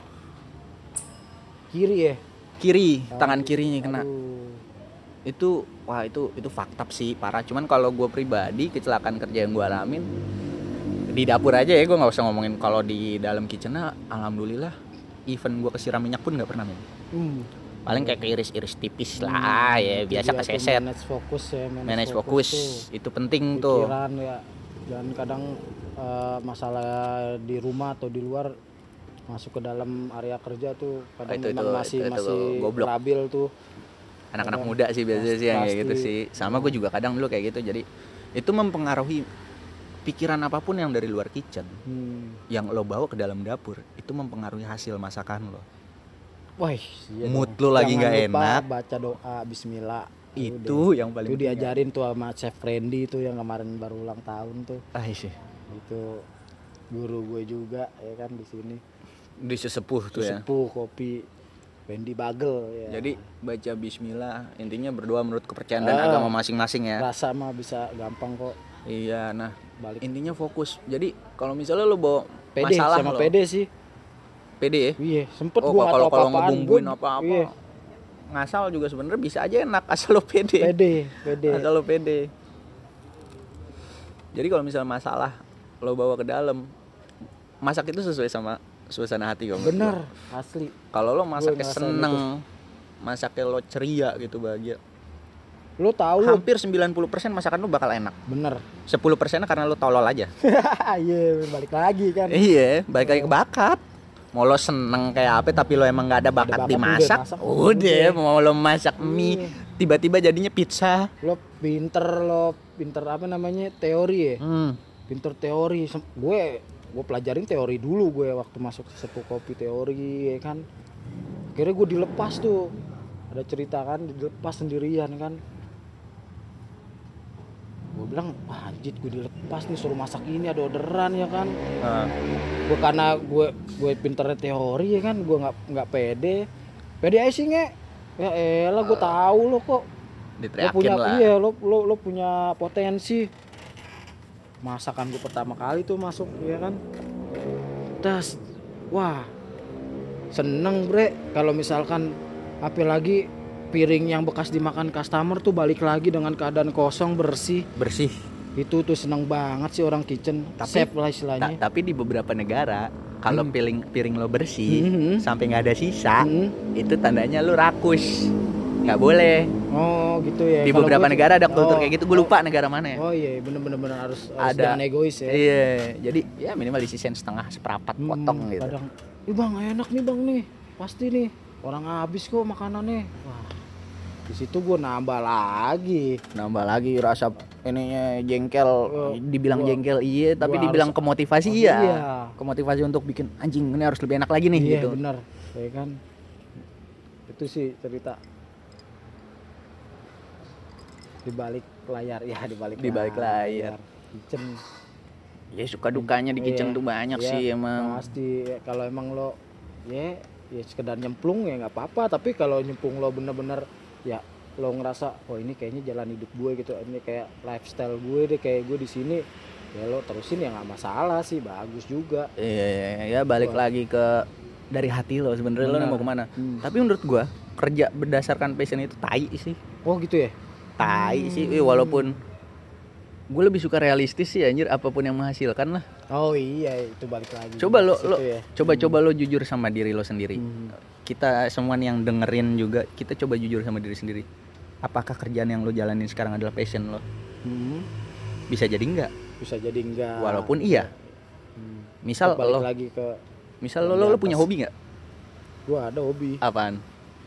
Kiri ya. Kiri, tangan kirinya kena. Aduh. Itu wah itu itu fakta sih parah. Cuman kalau gue pribadi kecelakaan kerja yang gue alamin di dapur aja ya gue nggak usah ngomongin kalau di dalam kitchen alhamdulillah even gue kesiram minyak pun nggak pernah men. Hmm. Paling kayak keiris-iris tipis lah ya biasa tuh keseset. Manage fokus ya. Manage fokus tuh. itu penting tuh. Pikiran ya. Dan kadang eh, masalah di rumah atau di luar masuk ke dalam area kerja tuh kadang Itu- memang itu- masih itu- itu masih goblok. labil tuh. anak-anak muda sih biasanya sih yang kayak gitu sih sama gue juga kadang dulu kayak gitu jadi itu mempengaruhi pikiran apa pun yang dari luar kitchen Hmm. yang lo bawa ke dalam dapur itu mempengaruhi hasil masakan lo Wah, iya Mood dong. lu lagi nggak enak. Baca doa Bismillah. itu yang paling itu diajarin tuh sama Chef Randy tuh yang kemarin baru ulang tahun tuh. ah Itu guru gue juga ya kan di sini. Di sesepuh tuh ya Sepuh kopi Randy Bagel ya. jadi baca Bismillah intinya berdoa menurut kepercayaan dan Ah. agama masing-masing ya rasa mah bisa gampang kok iya nah balik. intinya fokus jadi kalau misalnya lo bawa Pede masalah sama lo pede sih. pede ya Iya, sempet oh gua kalau kalau ngebumbuin apa-apa Iya, ngasal juga sebenarnya bisa aja enak asal lo pede pede, pede. asal lo pede jadi kalau misalnya masalah lo bawa ke dalam masak itu sesuai sama suasana hati kamu Bener, asli. kalau lo masaknya seneng masaknya lo ceria gitu bahagia Lu tahu hampir 90% masakan lo bakal enak bener. 10% karena lo tolol aja Iya, balik lagi kan. iya balik lagi ke bakat mau lo seneng kayak apa tapi lo emang nggak ada bakat, bakat, dimasak udah masak, udah udah. mau lo masak mie Iya. tiba-tiba jadinya pizza Lo pinter lo pinter apa namanya? Teori ya. hmm. Pinter teori. Gue gue pelajarin teori dulu gue waktu masuk sepuh kopi teori ya kan. Akhirnya gue dilepas tuh. Ada cerita kan dilepas sendirian kan. Gue bilang, wah anjir gue dilepas nih suruh masak ini ada orderan ya kan. Nah, gue karena gue gue pinternya teori ya kan gue nggak nggak pede pede aja sih nge ya elah gue tahu lo kok lo punya lah. iya lo lo lo punya potensi masakan gue pertama kali tuh masuk ya kan tas wah seneng bre kalau misalkan apalagi piring yang bekas dimakan customer tuh balik lagi dengan keadaan kosong bersih Bersih. itu tuh seneng banget sih orang kitchen Tapi- safe lah Ta- istilahnya tapi di beberapa negara kalau Hmm. piring piring lo bersih Mhm. sampai nggak ada sisa, Hmm. itu tandanya lo rakus. Nggak boleh. oh gitu ya Di beberapa gua- negara ada kultur oh, kayak gitu. Gue oh, lupa negara mana ya. oh iya bener bener bener harus, harus Ada. egois ya Iya, jadi ya minimal disisain setengah seperempat Hmm, potong gitu. Kadang, ih bang enak nih bang nih, pasti nih orang habis kok makanannya. Wah, di situ gue nambah lagi. Nambah lagi rasa ininya jengkel, Oh, dibilang gua- jengkel iya, tapi dibilang harus- kemotivasi Oh, iya. iya. Kemotivasi untuk bikin anjing ini harus lebih enak lagi nih iya gitu. bener, ya kan. Itu sih cerita di balik layar ya di balik Di balik layar. Kitchen. Ya suka dukanya di kitchen Iya, tuh banyak iya, sih emang. Pasti kalau emang lo ya ya sekedar nyemplung ya nggak apa-apa tapi kalau nyemplung lo bener-bener ya lo ngerasa oh ini kayaknya jalan hidup gue gitu ini kayak lifestyle gue deh kayak gue di sini ya lo terusin ya nggak masalah sih bagus juga Iya, iya, iya, ya balik lagi ke dari hati lo sebenarnya lo mau ke mana. Hmm. Tapi menurut gua kerja berdasarkan passion itu tai sih. oh gitu ya Tai Hmm. sih, eh, walaupun gue lebih suka realistis sih anjir apa pun yang menghasilkan lah. oh iya itu balik lagi Coba lo lo ya. coba-coba lo jujur sama diri lo sendiri. Hmm. Kita semua yang dengerin juga kita coba jujur sama diri sendiri. Apakah kerjaan yang lo jalanin sekarang adalah passion lo? Hmm. Bisa jadi enggak. bisa jadi enggak Walaupun iya. Hmm. Misal balik lo lagi ke misal lo, lo, punya hobi nggak? gue ada hobi Apaan?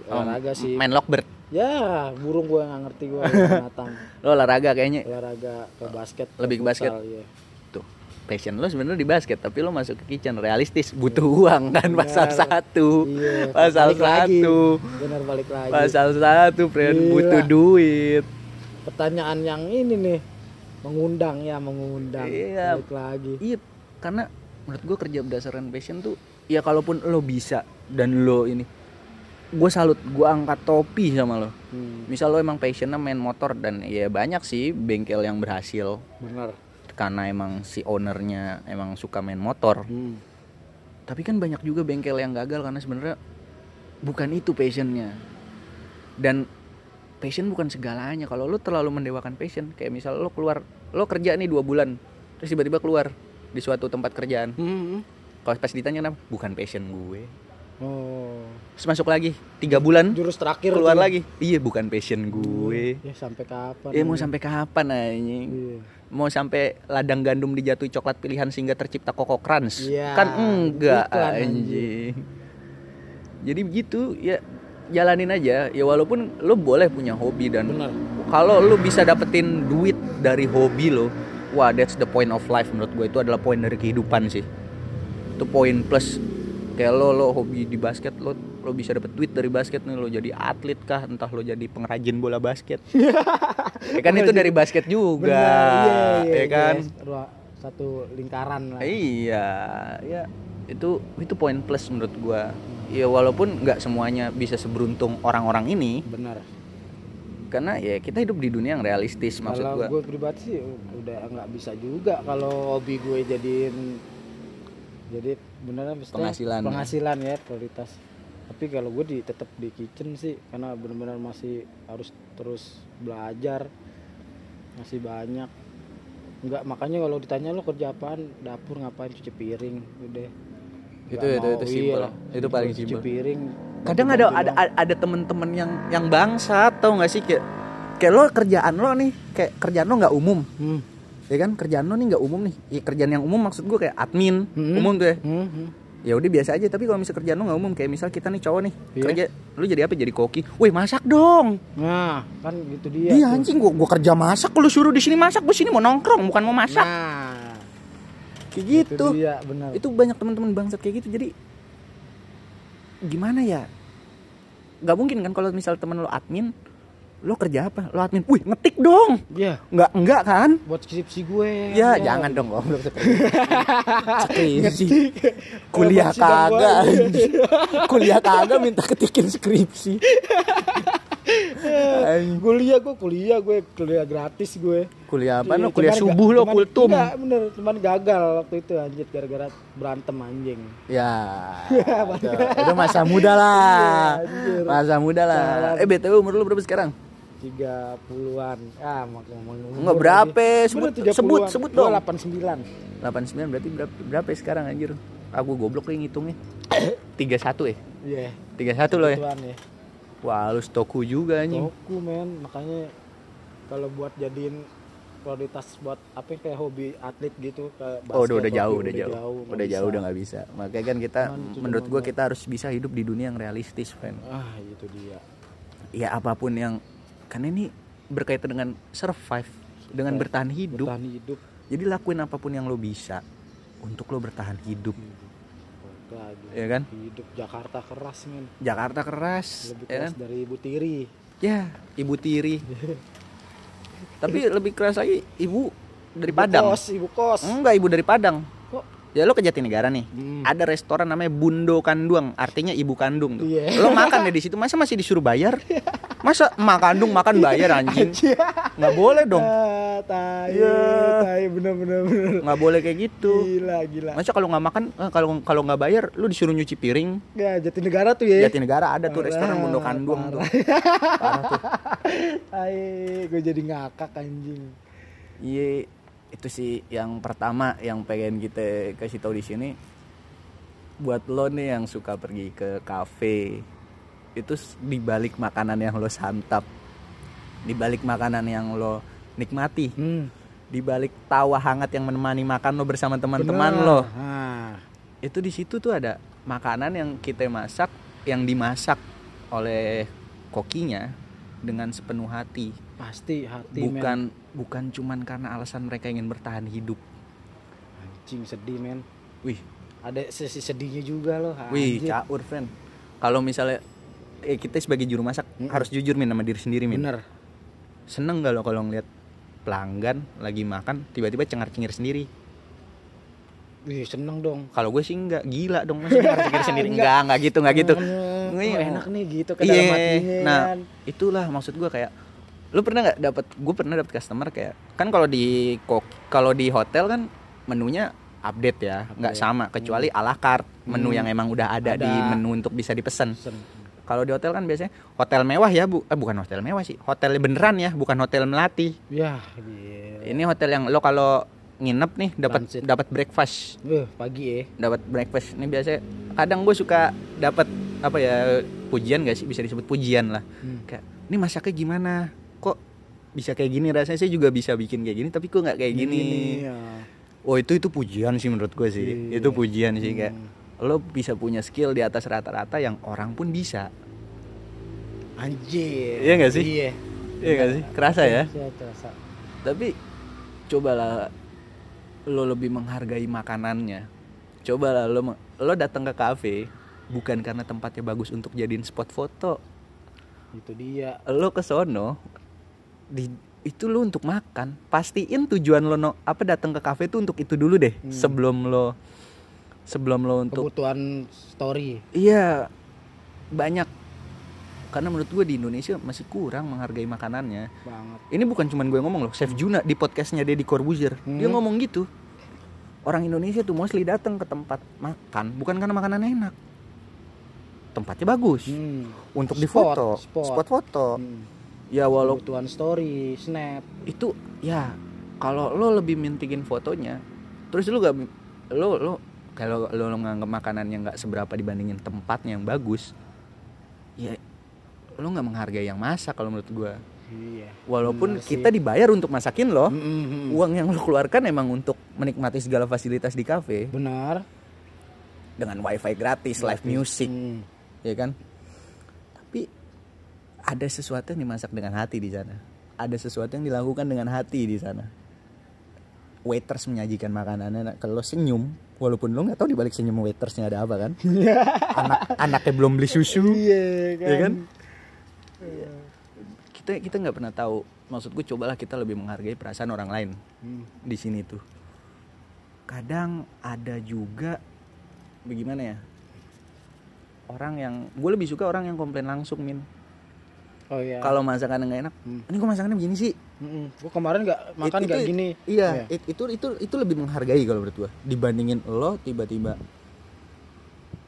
Olahraga sih Main lockbird. Ya burung gue nggak ngerti gue binatang Lo olahraga kayaknya olahraga ke basket Lebih ke basket. futsal, iya. tuh passion lo sebenarnya di basket tapi lo masuk ke kitchen realistis butuh uang kan pasal Benar. satu Iya, pasal balik lagi. satu benar balik lagi pasal satu friend Gila. butuh duit pertanyaan yang ini nih mengundang ya mengundang Iya. balik lagi iya karena menurut gue kerja berdasarkan passion tuh ya kalaupun lo bisa dan lo ini gue salut gue angkat topi sama lo. Hmm, misal lo emang passionnya main motor dan ya banyak sih bengkel yang berhasil. Benar. Karena emang si ownernya emang suka main motor. Hmm. tapi kan banyak juga bengkel yang gagal karena sebenarnya bukan itu passionnya. Dan passion bukan segalanya. Kalau lo terlalu mendewakan passion kayak misal lo keluar lo kerja nih dua bulan terus tiba-tiba keluar di suatu tempat kerjaan. Hmm. kalau pas ditanya kenapa bukan passion gue oh terus masuk lagi tiga bulan. Jurus terakhir keluar lagi. Iya bukan passion gue. Ya sampai kapan ya mau sampai kapan anjing? Iya. mau sampai ladang gandum dijatuhi coklat pilihan sehingga tercipta koko crunch? Iya, kan enggak iklan, anjing. jadi begitu ya jalanin aja. Ya walaupun lo boleh punya hobi dan kalau lo bisa dapetin duit dari hobi lo wah that's the point of life menurut gue. Itu adalah poin dari kehidupan sih. Itu poin plus kayak lo lo hobi di basket lo lo bisa dapet duit dari basket nih lo jadi atlet kah? Entah lo jadi pengrajin bola basket. Ya kan itu dari basket juga Benar, iya, iya, ya kan? iya. Ruang- satu lingkaran lah. Iya ya. Itu itu poin plus menurut gua. Ya walaupun nggak semuanya bisa seberuntung orang-orang ini. Benar. Karena ya kita hidup di dunia yang realistis maksud kalau gua. gue pribadi sih udah nggak bisa juga kalau hobi gue jadiin jadi beneran maksudnya Penghasilan ya. penghasilan ya prioritas tapi kalau gue di tetap di kitchen sih karena benar-benar masih harus terus belajar masih banyak nggak makanya kalau ditanya lo kerja apaan dapur ngapain cuci piring udah Itu- Nggak itu- itu iya simpel. lah. Itu paling cuci simpel. piring kadang ada ada ada, ada temen-temen yang yang bangsa tau nggak sih kayak kayak lo kerjaan lo nih kayak kerjaan lo nggak umum hmm. Ya kan kerjaan lo nih nggak umum nih. Ya, kerjaan yang umum maksud gue kayak admin Hmm. umum tuh ya. Hmm, hmm. ya udah biasa aja. Tapi kalau misal kerjaan lo nggak umum kayak misal kita nih cowok nih Iya. kerja lu jadi apa? Jadi koki. Woi masak dong. Nah kan gitu dia dia tuh. anjing gua gua kerja masak. Lu suruh di sini masak gua sini mau nongkrong bukan mau masak. Nah kayak itu gitu dia benar itu banyak teman-teman bangsat kayak gitu. Jadi gimana ya? Nggak mungkin kan kalau misal temen lo admin lo kerja apa? Lo admin. Wih ngetik dong. Iya, nggak enggak kan? Buat skripsi gue. ya Iya. jangan dong goblok. Skripsi. Kuliah kagak. kuliah kagak minta ketikin skripsi. Anjing. kuliah gue kuliah gue kuliah gratis gue kuliah apa? Iya, lo kuliah cuman subuh lo kultum. enggak bener. Cuman gagal waktu itu anjir gara-gara berantem anjing. Ya. Itu, itu masa muda lah. Anjir. masa muda lah. Eh btw umur lu berapa sekarang tiga puluhan. Ah mau ngomong Enggak berapa, sebut- sebut, sebut dong. delapan sembilan. 89 berarti berapa, berapa ya sekarang anjir? Aku goblok kayak ngitungnya. 31 ya? Iya. 31 lo ya? Kebetulan ya. Wah lu stoku juga anjing. Toku men. Makanya kalau buat jadiin prioritas buat apa ya, kayak hobi atlet gitu kayak Oh udah udah basket, jauh udah jauh. nggak udah jauh udah nggak bisa. Makanya kan kita Cuman menurut buat- kita harus bisa hidup di dunia yang realistis friend. Ah itu dia. Ya apa pun yang karena ini berkaitan dengan survive dengan bertahan hidup. Bertahan hidup. Jadi lakuin apa pun yang lo bisa untuk lo bertahan hidup. Balik lagi. Ya kan? Hidup Jakarta keras men. Jakarta keras lebih ya keras kan? dari Ibu Tiri. Ya ibu tiri. Tapi lebih keras lagi ibu dari Ibu Padang. kos ibu kos. Enggak ibu dari Padang. Kok? Ya lo ke Jatinegara nih. Hmm. ada restoran namanya Bundo Kanduang artinya ibu kandung tuh. Iya. lo makan deh di situ. Masa masih disuruh bayar masa emak kandung makan bayar anjing? Nggak boleh dong. Ah tai Iya. tai bener bener bener. Nggak boleh kayak gitu. Gila gila. Masa kalau nggak makan eh, kalau kalau nggak bayar lu disuruh nyuci piring? Ya Jatinegara tuh ya. Jatinegara ada tuh Parah, restoran tuh. parah. Tuh. Tai gue jadi ngakak anjing. Iya, itu sih yang pertama yang pengen kita kasih tahu di sini. Buat lo nih yang suka pergi ke kafe, itu di balik makanan yang lo santap, di balik makanan yang lo nikmati, hmm. di balik tawa hangat yang menemani makan lo bersama teman-teman lo, ah itu di situ tuh ada makanan yang kita masak, yang dimasak oleh kokinya dengan sepenuh hati, pasti hati men. Bukan bukan cuman karena alasan mereka ingin bertahan hidup. anjing sedih men. Wih, ada sesi sedihnya juga loh. Wih, caur friend. Kalau misalnya eh, kita sebagai juru masak Mm-mm. harus jujur min sama diri sendiri min. bener Seneng gak lo kalau ngeliat pelanggan lagi makan tiba-tiba cengar-cengir sendiri? wih seneng dong Kalau gue sih enggak, gila dong masih cengar-cengir sendiri. Enggak. Enggak, gitu, enggak gitu. Hmm, Iya. oh, enak nih gitu ke Iya, dalam nah itulah maksud gue kayak lu pernah nggak dapat gue pernah dapat customer kayak kan kalau di kok kalau di hotel kan menunya update ya nggak sama kecuali ala carte menu Hmm. yang emang udah ada, Ada. di menu untuk bisa dipesan. Kalau di hotel kan biasanya hotel mewah ya bu. Eh, bukan hotel mewah sih. Hotel beneran ya bukan hotel melati. Ya gila. ini hotel yang lo kalau nginep nih dapat dapat breakfast. Wih, pagi ya. Dapat breakfast. Ini biasanya kadang gue suka dapat apa ya pujian gak sih? Bisa disebut pujian lah. Hmm. kayak ini masaknya gimana? Kok bisa kayak gini? Rasanya saya juga bisa bikin kayak gini tapi kok nggak kayak gini? Ya. oh itu itu pujian sih menurut gue sih. Iya. itu pujian sih kayak Hmm. Lo bisa punya skill di atas rata-rata yang orang pun bisa. Anjir. Iya nggak sih? iya. Iya gak sih? Kerasa ya? Iya, terasa tapi cobalah lo lebih menghargai makanannya. Cobalah lo lo datang ke kafe bukan karena tempatnya bagus untuk jadiin spot foto. Itu dia. Lo ke sono di itu lo untuk makan. Pastiin tujuan lo no, apa datang ke kafe tuh untuk itu dulu deh Hmm. sebelum lo sebelum lo untuk kebutuhan story. Iya banyak. Karena menurut gue di Indonesia masih kurang menghargai makanannya. Banget. Ini bukan cuman gue ngomong loh Chef Juna di podcastnya Deddy Corbuzier dia Hmm. ngomong gitu. Orang Indonesia tuh mostly datang ke tempat makan bukan karena makanan enak. Tempatnya bagus. Hmm. untuk Spot, difoto spot. spot foto. Hmm. ya walau kebutuhan story snap. Itu ya kalau lo lebih mintingin fotonya terus lo gak lo lo kalau lo, lo nganggap makanannya nggak seberapa dibandingin tempatnya yang bagus ya lo nggak menghargai yang masak kalau menurut gua. Iya. Walaupun Bener sih. kita dibayar untuk masakin lo Hmm, hmm, uang yang lo keluarkan emang untuk menikmati segala fasilitas di kafe. Benar. Dengan wifi gratis live music Hmm. ya kan? Tapi ada sesuatu yang dimasak dengan hati di sana. Ada sesuatu yang dilakukan dengan hati di sana waiters menyajikan makanannya. Kalau lo senyum walaupun lo nggak tahu di balik senyum waitersnya ada apa kan? Anak anaknya belum beli susu. Iya kan, ya kan kita kita nggak pernah tahu. Maksud gue cobalah kita lebih menghargai perasaan orang lain Hmm. di sini tuh. Kadang ada juga bagaimana ya? Orang yang gue lebih suka orang yang komplain langsung min oh iya kalau masakan nggak enak Hmm. ini kok masakannya begini sih Mm-mm. gua kemarin nggak makan nggak gini iya Iya. it- itu itu itu lebih menghargai kalau menurut gue dibandingin lo tiba-tiba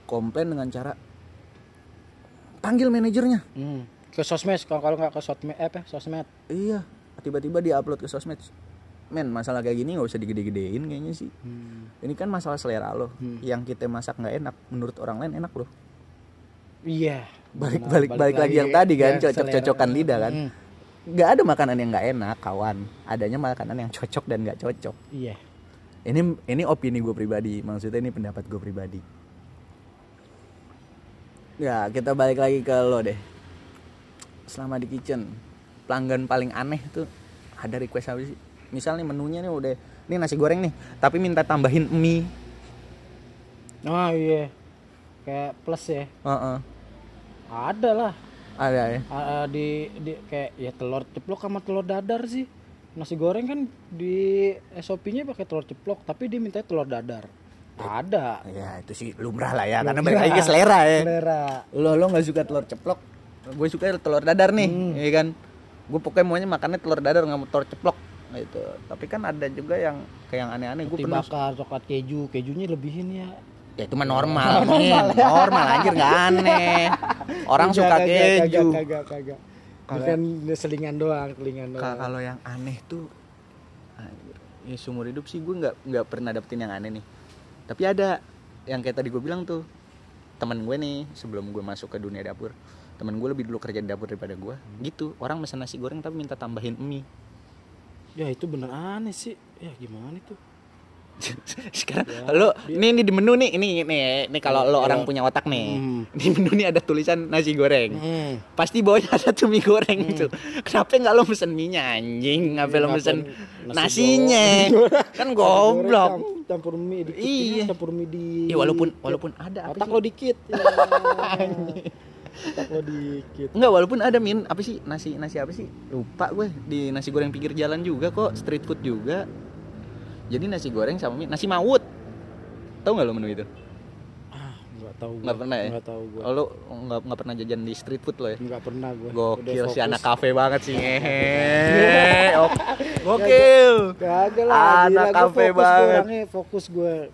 komplain dengan cara panggil manajernya Hmm. ke sosmed kalau kalau nggak ke sosmed eh, apa sosmed iya tiba-tiba dia upload ke sosmed men masalah kayak gini nggak usah digede-gedein kayaknya sih Hmm. ini kan masalah selera lo Hmm. yang kita masak nggak enak menurut orang lain enak loh iya. Balik Benar, balik balik lagi yang tadi kan ya, cocok-cocokan lidah kan. Mm. nggak ada makanan yang nggak enak kawan. Adanya makanan yang cocok dan nggak cocok. Iya. Ini ini opini gue pribadi. Maksudnya ini pendapat gue pribadi. Ya kita balik lagi ke lo deh. Selama di kitchen pelanggan paling aneh tuh ada request apa sih? Misal nih menunya nih udah ini nasi goreng nih tapi minta tambahin mie. Oh iya. Kayak plus ya. Heeh. Ada lah. Ada ya? Ah, di, di kayak ya telur ceplok sama telur dadar sih. Nasi goreng kan di SOP-nya pakai telur ceplok tapi dia minta telur dadar. Ada. Ya itu sih lumrah lah ya karena balik lagi ke selera ya. Selera. Lo lo nggak suka telur ceplok? Gue suka telur dadar nih ya kan? Gue pokoknya maunya makannya telur dadar nggak mau telur ceplok gitu tapi kan ada juga yang kayak yang aneh-aneh gue pernah bakar coklat keju kejunya lebihin ya ya itu mah normal. Normal, normal anjir nggak aneh. Orang Kagak, suka keju. kagak kagak bukan selingan doang selingan doang. kalau yang aneh tuh anjir, ya seumur hidup sih gue nggak nggak pernah dapetin yang aneh nih. Tapi ada yang kayak tadi gue bilang tuh temen gue nih sebelum gue masuk ke dunia dapur temen gue lebih dulu kerja di dapur daripada gue gitu orang pesan nasi goreng tapi minta tambahin mie. Ya itu bener aneh sih. Ya gimana itu sekarang Ya, lo ini ini di menu nih ini nih ini kalau lo Ya. orang punya otak nih. Hmm. di menu nih ada tulisan nasi goreng. Hmm. pasti bawahnya ada tuh mie goreng tuh kenapa nggak lo pesen mie nya anjing? Ngapa lo pesen nasi nasinya? Kan goblok. cam- campur mie dikit Iya. campur mie di ya walaupun walaupun ada apa otak lo dikit ya. otak lo dikit. Enggak, walaupun ada min. Apa sih? Nasi nasi apa sih? Lupa gue. Di nasi goreng pinggir jalan juga kok. Street food juga jadi nasi goreng sama mie nasi mawut tahu nggak lo menu itu? Ah nggak tahu gua. Nggak pernah ya? nggak tahu gua. Oh, lo nggak nggak pernah jajan di street food lo ya? Nggak pernah gua. Gokil si anak kafe banget sih ngehe. Ok- gokil. Kagak lah Anak kafe banget. orangnya fokus gue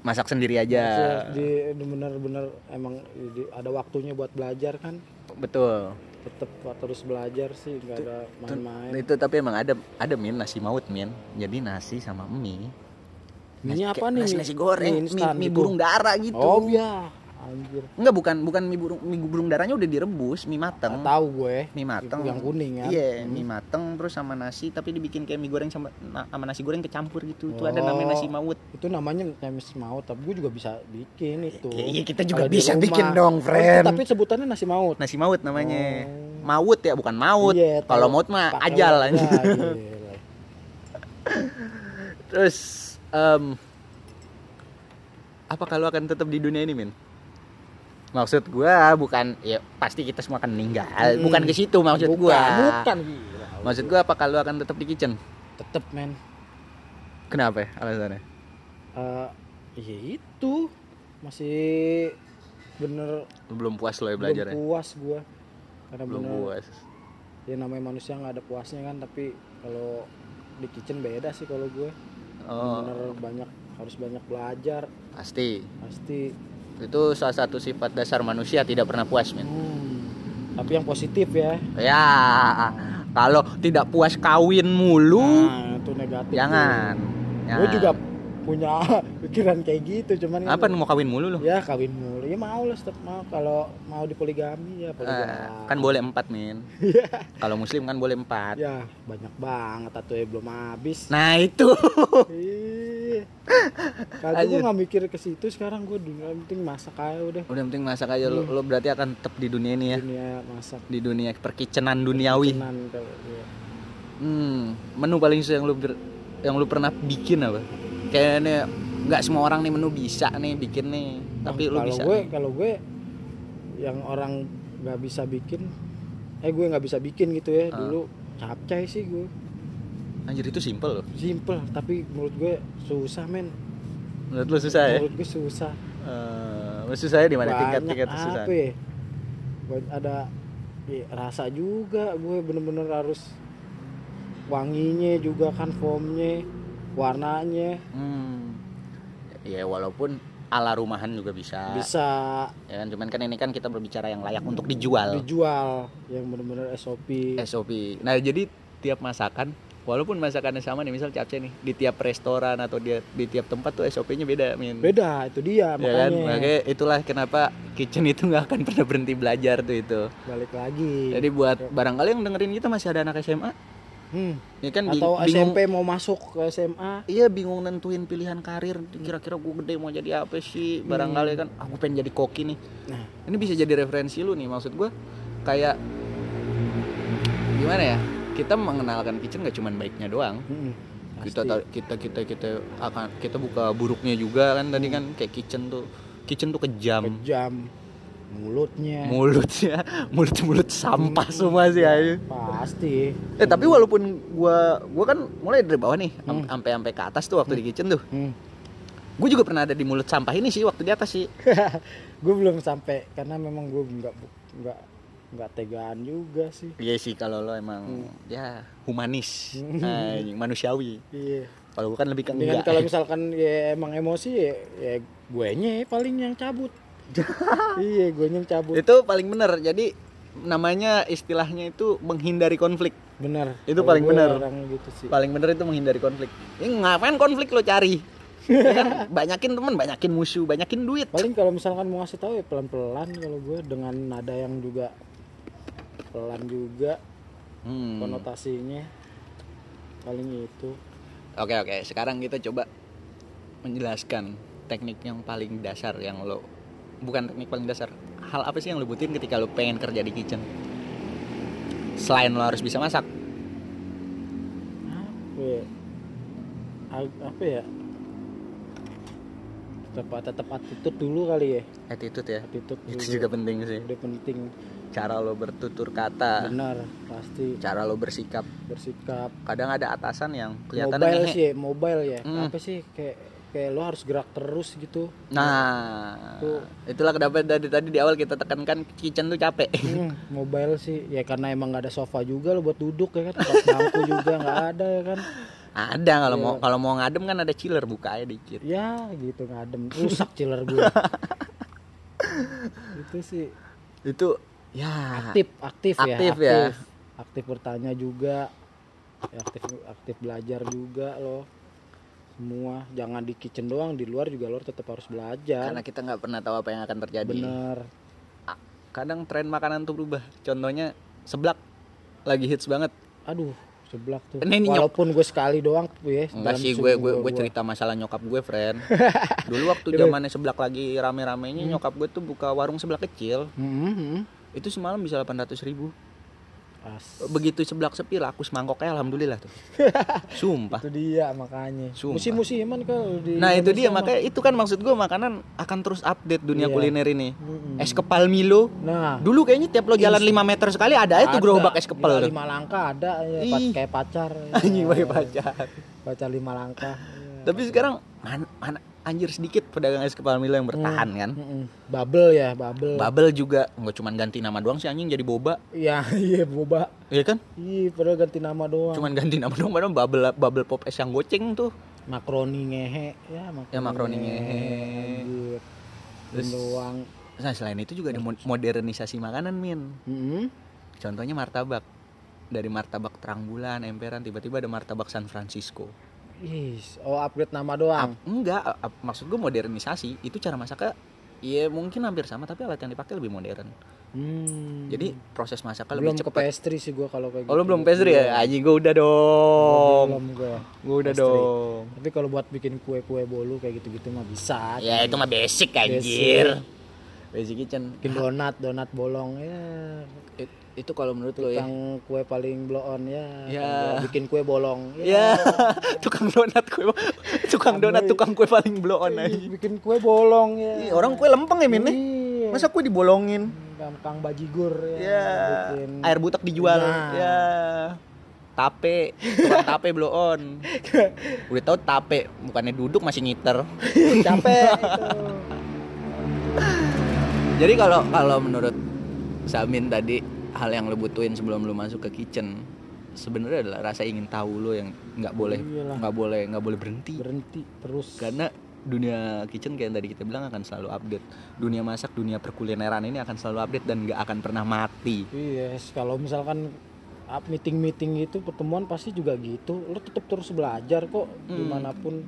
masak sendiri aja. di bener-bener emang di- ada waktunya buat belajar kan. Betul tetep terus belajar sih nggak ada main-main. itu tapi emang ada ada min nasi maut min. Jadi nasi sama mie. Mie Nasi- apa nih? nasi, nasi goreng Mie mie, mie burung dara gitu. Oh ya anjir. Enggak bukan bukan mie burung mie burung darahnya udah direbus mie mateng. Nggak tahu gue. Mie mateng. yang kuning kan? Iya mie mateng terus sama nasi tapi dibikin kayak mie goreng sama na- sama nasi goreng kecampur gitu. Itu ada namanya nasi Oh. maut. Itu namanya nyamis maut tapi gue juga bisa bikin itu. Iya, iya, kita juga di bisa bikin dong, Oh, friend. tapi sebutannya nasi maut. Nasi maut namanya. Oh. maut ya bukan maut. Iya, kalau maut mah ajal aja gila. terus em, apa kalau akan tetap di dunia ini min maksud gua bukan ya pasti kita semua akan meninggal. Mm. bukan ke situ maksud bukan, gua. bukan gila. Maksud gua apa kalau akan tetap di kitchen? Tetep men. Kenapa ya alasannya? Eh, ya itu. Masih bener. Belum puas lo ya belum belajar ya puas gue karena belum bener puas. Ya namanya manusia nggak ada puasnya kan tapi kalau di kitchen beda sih kalau gue oh. Bener banyak harus banyak belajar. Pasti. Pasti itu salah satu sifat dasar manusia tidak pernah puas min Hmm, tapi yang positif ya. Ya kalau tidak puas kawin mulu nah itu negatif jangan gue juga punya pikiran kayak gitu cuman kan- apa mau kawin mulu lo ya kawin mulu. Ya mau lah tetap mau. Kalau mau di poligami ya poligami. Eh, kan boleh empat min kalau muslim kan boleh empat. Ya banyak banget atau ya belum habis. Nah itu Kagak gue nggak mikir ke situ sekarang gue dunia yang penting masak aja udah. Udah penting masak aja lo, lo berarti akan tetap di dunia ini ya? Dunia masak. Di dunia perkicenan duniawi. Senang kalau iya. hmm, menu paling susah yang lu ber- yang lu pernah bikin apa? Kayaknya nggak semua orang nih menu bisa nih bikin nih tapi lu kalau bisa gue kalau gue yang orang nggak bisa bikin eh gue nggak bisa bikin gitu ya Ah. dulu capcay sih gue Anjir itu simple loh. simple tapi menurut gue susah men Menurut lu susah ya? menurut gue susah Eh, susahnya di mana tingkat banyak tingkat susah? apa ya ada ya, rasa juga gue bener-bener harus wanginya juga kan foamnya warnanya Hmm. Ya walaupun ala rumahan juga bisa. bisa Ya kan cuman kan ini kan kita berbicara yang layak untuk dijual. dijual yang bener-bener SOP SOP. Nah, jadi tiap masakan walaupun masakannya sama nih, misal capcay nih, di tiap restoran atau di, di tiap tempat tuh SOP-nya beda, Min. beda itu dia Ya kan? makanya. Makanya itulah kenapa kitchen itu nggak akan pernah berhenti belajar tuh itu. balik lagi. Jadi buat barangkali yang dengerin kita masih ada anak SMA, hmm. ya kan? Atau bingung SMP mau masuk ke SMA Iya bingung nentuin pilihan karir. Kira-kira gue gede mau jadi apa sih? Barangkali kan Aku pengen jadi koki nih. Nah. Ini bisa jadi referensi lu nih Maksud gue Kayak Gimana ya Kita mengenalkan kitchen gak cuman baiknya doang. Hmm, kita pasti. kita kita kita akan kita buka buruknya juga kan tadi kan kayak kitchen tuh. Kitchen tuh kejam. Kejam. Mulutnya. Mulutnya mulut mulut sampah semua sih ayo pasti. Eh tapi walaupun gua gua kan mulai dari bawah nih am- Hmm. sampai sampai ke atas tuh waktu di kitchen tuh. Hmm. gue juga pernah ada di mulut sampah ini sih waktu di atas sih. Gue belum sampai karena memang gue nggak nggak nggak tegaan juga sih. Iya sih kalau lo emang ya humanis. Hmm. Anjing, manusiawi. Iya. Kalau gue kan lebih ke dengan enggak. kalau misalkan ya emang emosi ya, ya gue paling yang cabut. Iya gue yang cabut. Itu paling bener. Jadi namanya istilahnya itu menghindari konflik. Bener. Itu Kalau paling orang gitu sih. Paling bener itu menghindari konflik. Ini ngapain konflik lo cari? Ya kan? banyakin temen banyakin musuh banyakin duit. Paling kalau misalkan mau ngasih tahu ya pelan pelan kalau gue dengan nada yang juga pelan juga Hmm. konotasinya. Paling itu. Oke oke. Sekarang kita coba menjelaskan teknik yang paling dasar yang lo bukan teknik paling dasar hal apa sih yang lo butuhin ketika lo pengen kerja di kitchen? Selain lo harus bisa masak. Apa ya? Apa ya? Tetap tetap attitude dulu kali ya. Attitude ya? Attitude dulu. itu juga penting sih. Udah penting cara lo bertutur kata benar pasti cara lo bersikap bersikap kadang ada atasan yang kelihatan mobile ngehe. sih ya, mobile ya Hmm. apa sih kayak kayak lo harus gerak terus gitu Nah, Tuh. itulah kenapa dari tadi di awal kita tekankan kitchen tuh capek. Hmm, mobile sih ya karena emang nggak ada sofa juga lo buat duduk ya kan tempat bangku juga nggak ada ya kan Ada kalau Iya. mau kalau mau ngadem kan ada chiller buka aja dikit. ya gitu ngadem rusak chiller gue itu sih Itu ya aktif aktif, ya Aktif ya. aktif bertanya juga Ya, aktif aktif belajar juga loh semua jangan di kitchen doang di luar juga lo tetap harus belajar karena kita nggak pernah tahu apa yang akan terjadi. bener Kadang tren makanan tuh berubah. Contohnya seblak lagi hits banget. aduh seblak tuh Ini nyok- walaupun gue sekali doang tuh ya Enggak sih gue gue gue cerita masalah nyokap gue, friend. Dulu waktu zamannya seblak lagi rame-ramenya nyokap gue tuh buka warung seblak kecil. Hmm, hmm. Itu semalam bisa 800 ribu. As- Begitu seblak sepi laku semangkoknya alhamdulillah tuh. Sumpah. itu dia makanya Sumpah. musim-musiman kalau di Nah itu dia makanya itu kan maksud gue makanan akan terus update dunia Iya. kuliner ini. Mm-mm. Es kepal Milo. nah Dulu kayaknya tiap lo jalan 5 meter sekali ada itu gerobak es kepal tuh. lima langkah ada ya, Ih. kayak pacar ya. Anjing pakai pacar. pacar lima langkah ya. Tapi sekarang mana, mana anjir sedikit pedagang es kepal Milo yang bertahan kan. Mm-mm. bubble ya bubble Bubble juga nggak cuma ganti nama doang sih anjing jadi boba, iya iya boba Iya kan? iya padahal ganti nama doang Cuman ganti nama doang padahal bubble bubble pop es yang goceng tuh. makroni ngehe ya makroni, Ya, makroni ngehe. anjir. Terus- doang Nah selain itu juga ada mo- modernisasi makanan min. Mm-mm. Contohnya martabak. Dari martabak terang bulan, emperan tiba-tiba ada martabak San Francisco. Is, oh upgrade nama doang Ap- enggak, a- maksud gue modernisasi itu cara masaknya Iya mungkin hampir sama tapi alat yang dipakai lebih modern. Hmm. Jadi proses masaknya belum lebih ke cepat. pastry sih gua kalau kayak Oh lu gitu. belum pastry ya? Anjing gue udah dong. belum gua Gue udah Pastry. dong. tapi kalau buat bikin kue-kue bolu kayak gitu-gitu mah bisa Ya itu mah basic anjir. Basic. Basic kitchen. bikin donat donat bolong ya It- itu kalau menurut lo ya. tukang kue paling blow on ya Ya. Gua bikin kue bolong Ya, tukang donat kue. Tukang donat, tukang kue paling blow on aja. Ih, bikin kue bolong ya Ih, orang kue lempeng ya Min nih. Iya. Masa kue dibolongin? Kang, Kang Bajigur ya, Ya, bikin air butek dijual. Nah. Ya. Tape, tukang tape blow on. Udah tau tape, bukannya duduk masih ngiter. capek itu. Jadi kalau kalau menurut Samin tadi hal yang lo butuhin sebelum lo masuk ke kitchen sebenarnya adalah rasa ingin tahu lo yang nggak boleh nggak boleh nggak boleh berhenti berhenti terus karena dunia kitchen kayak yang tadi kita bilang akan selalu update dunia masak dunia perkulineran ini akan selalu update dan nggak akan pernah mati Yes, kalau misalkan up meeting-meeting itu pertemuan pasti juga gitu. Lo tetap terus belajar kok Hmm. di mana pun.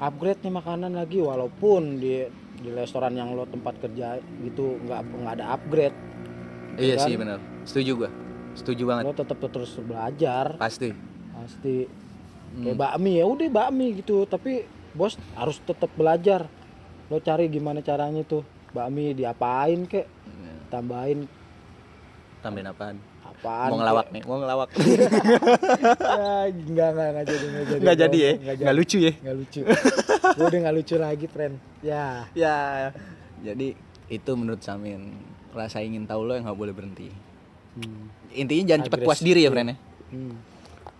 Upgrade nih makanan lagi walaupun di di restoran yang lo tempat kerja gitu nggak nggak ada upgrade. Iya Kan? sih benar setuju gua. Setuju banget. Lo tetap terus belajar. Pasti. Pasti. Hmm. Kayak bakmi ya udah bakmi gitu. Tapi bos harus tetap belajar. Lo cari gimana caranya tuh. Bakmi diapain kek? Iya. tambahin. Tambahin apaan? Apaan mau kek. ngelawak nih mau ngelawak. Ah, enggak enggak enggak jadi enggak jadi nggak jadi ya? Enggak nggak lucu ya? Nggak lucu. Gue udah nggak lucu lagi friend. Ya. Ya. Jadi itu menurut Samin rasa ingin tahu lo yang nggak boleh berhenti. Intinya jangan cepat puas diri ya friend ya. Hmm.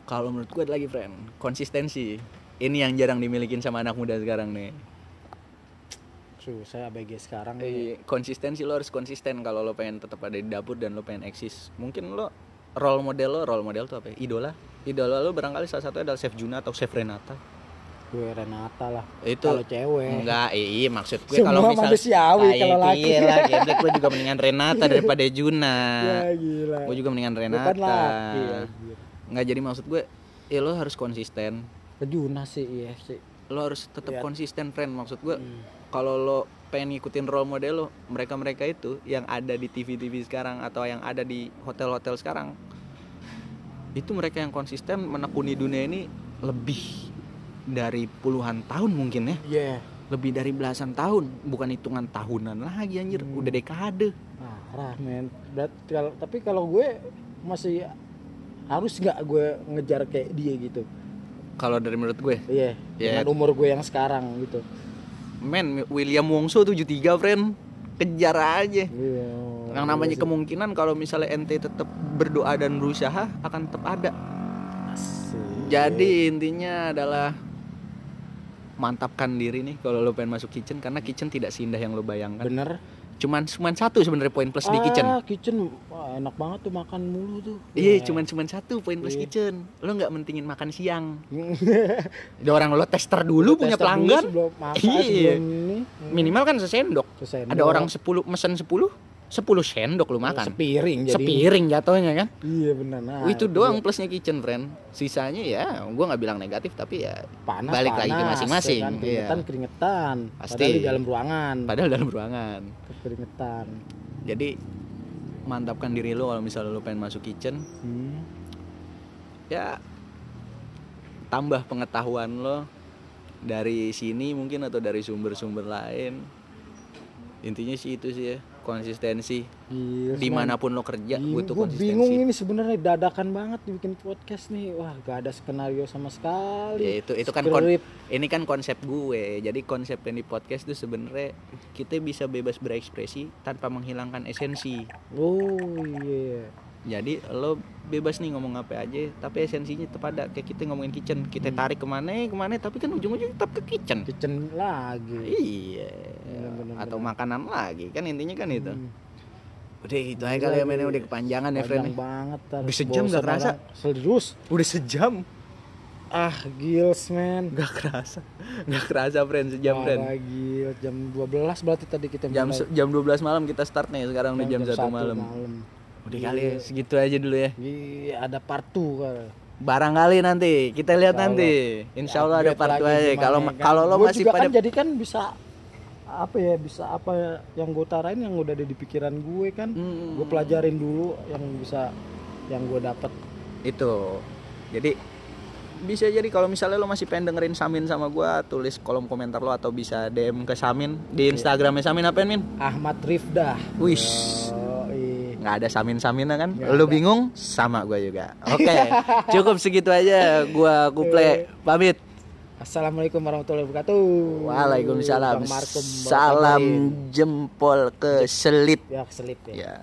kalau menurut gue lagi friend konsistensi. Ini yang jarang dimilikin sama anak muda sekarang nih. Susah ABG sekarang nih. Eh, konsistensi lo harus konsisten kalau lo pengen tetap ada di dapur dan lo pengen eksis. Mungkin lo role model lo role model tuh apa ya? idola. Idola lo barangkali salah satunya adalah chef Juna atau chef Renata gue Renata lah itu kalau cewek Enggak, iya maksud gue kalau misal manusiawi Ah, iya, kalau laki. Gila, geblek gue juga mendingan Renata daripada Juna. ya gila Gue juga mendingan Gue Renata. kan laki anjir. Enggak jadi maksud gue, ya lo harus konsisten. Kejuna sih iya sih Lo harus tetap Iya. konsisten, friend. Maksud gue, Hmm. kalau lo pengen ngikutin role model lo, mereka-mereka itu yang ada di TV-TV sekarang atau yang ada di hotel-hotel sekarang, itu mereka yang konsisten menekuni dunia ini lebih dari puluhan tahun mungkin ya. Iya. Lebih dari belasan tahun bukan hitungan tahunan lagi anjir. Hmm. udah dekade. Parah. Men. Berat, kalau tapi kalau gue masih harus nggak gue ngejar kayak dia gitu? Kalau dari menurut gue? Iya Iya. dengan umur gue yang sekarang gitu. Men William Wongso 73 friend. Kejar aja. Iya. Yang namanya kemungkinan kalau misalnya ente tetap berdoa dan berusaha akan tetap ada. Asik. jadi intinya adalah mantapkan diri nih kalau lo pengen masuk kitchen karena kitchen tidak seindah yang lo bayangkan bener cuman cuman satu sebenarnya poin plus di kitchen Ah, kitchen Wah, enak banget tuh makan mulu tuh. Iya, Wah. cuman cuman satu poin plus Iya. kitchen. Lo nggak mentingin makan siang. Ada orang lo tester dulu punya Tester dulu pelanggan. sebelum makan, Iya. sebelum ini. Minimal kan sesendok. Sesendok. Ada orang 10 mesen 10, 10 sendok lo makan. sepiring jadi. Sepiring jatuhnya kan. Iya benar. Nah, itu doang plusnya kitchen friend. Sisanya ya gua nggak bilang negatif tapi ya panas, balik lagi ke panas, masing-masing, ya kan? iya. Keringetan, keringetan. Pasti. Padahal di dalam ruangan. padahal dalam ruangan. Keringetan. Jadi mantapkan diri lo kalau misalnya lo pengen masuk kitchen Hmm. ya tambah pengetahuan lo dari sini mungkin atau dari sumber-sumber lain intinya sih itu sih ya konsistensi Gila, di mana pun lo kerja Bingung, butuh gue konsistensi bingung ini sebenarnya dadakan banget bikin podcast nih. Wah, gak ada skenario sama sekali. ya itu itu kan kon- ini kan konsep gue jadi konsep yang di podcast itu sebenarnya kita bisa bebas berekspresi tanpa menghilangkan esensi Oh iya. Jadi lo bebas nih ngomong apa aja tapi esensinya tetap ada kayak kita ngomongin kitchen kita Hmm. tarik ke mana ke mana tapi kan ujung-ujungnya tetap ke kitchen Kitchen lagi. Iya. Atau makanan lagi kan intinya kan itu. Hmm. Udah gitu aja kali ya mainnya udah kepanjangan ya friend. Banget tar. Udah sejam nggak kerasa? Serius? Udah sejam. Ah, gils man. Gak kerasa. Gak kerasa friend sejam friend. Parah, gils. Jam 12 berarti tadi kita Jam mulai. se- jam 12 malam kita start nih sekarang udah jam 1 satu malam. malam. Udah kali ya segitu aja dulu ya. Iya, ada part 2 kali. Barangkali nanti kita lihat Insya nanti. Insya Allah ada Update part 2 lagi aja. gimana Kalau kan. kalau lo Gua masih juga pada kan jadi kan bisa apa ya bisa apa ya, yang gue tarain yang udah ada di pikiran gue kan Hmm. gue pelajarin dulu yang bisa yang gue dapat itu jadi bisa jadi kalau misalnya lo masih pengen dengerin Samin sama gua tulis kolom komentar lo atau bisa DM ke Samin di Instagramnya Samin apa Min? Ahmad Rifdah Wish oh, iya. Nggak ada Samin Samina kan? Nggak Lo ada. bingung? Sama gua juga. Oke, cukup segitu aja. Gua kuple pamit. Assalamualaikum warahmatullahi wabarakatuh. Waalaikumsalam. Salam jempol ke selit. Ya keselip ya. Ya.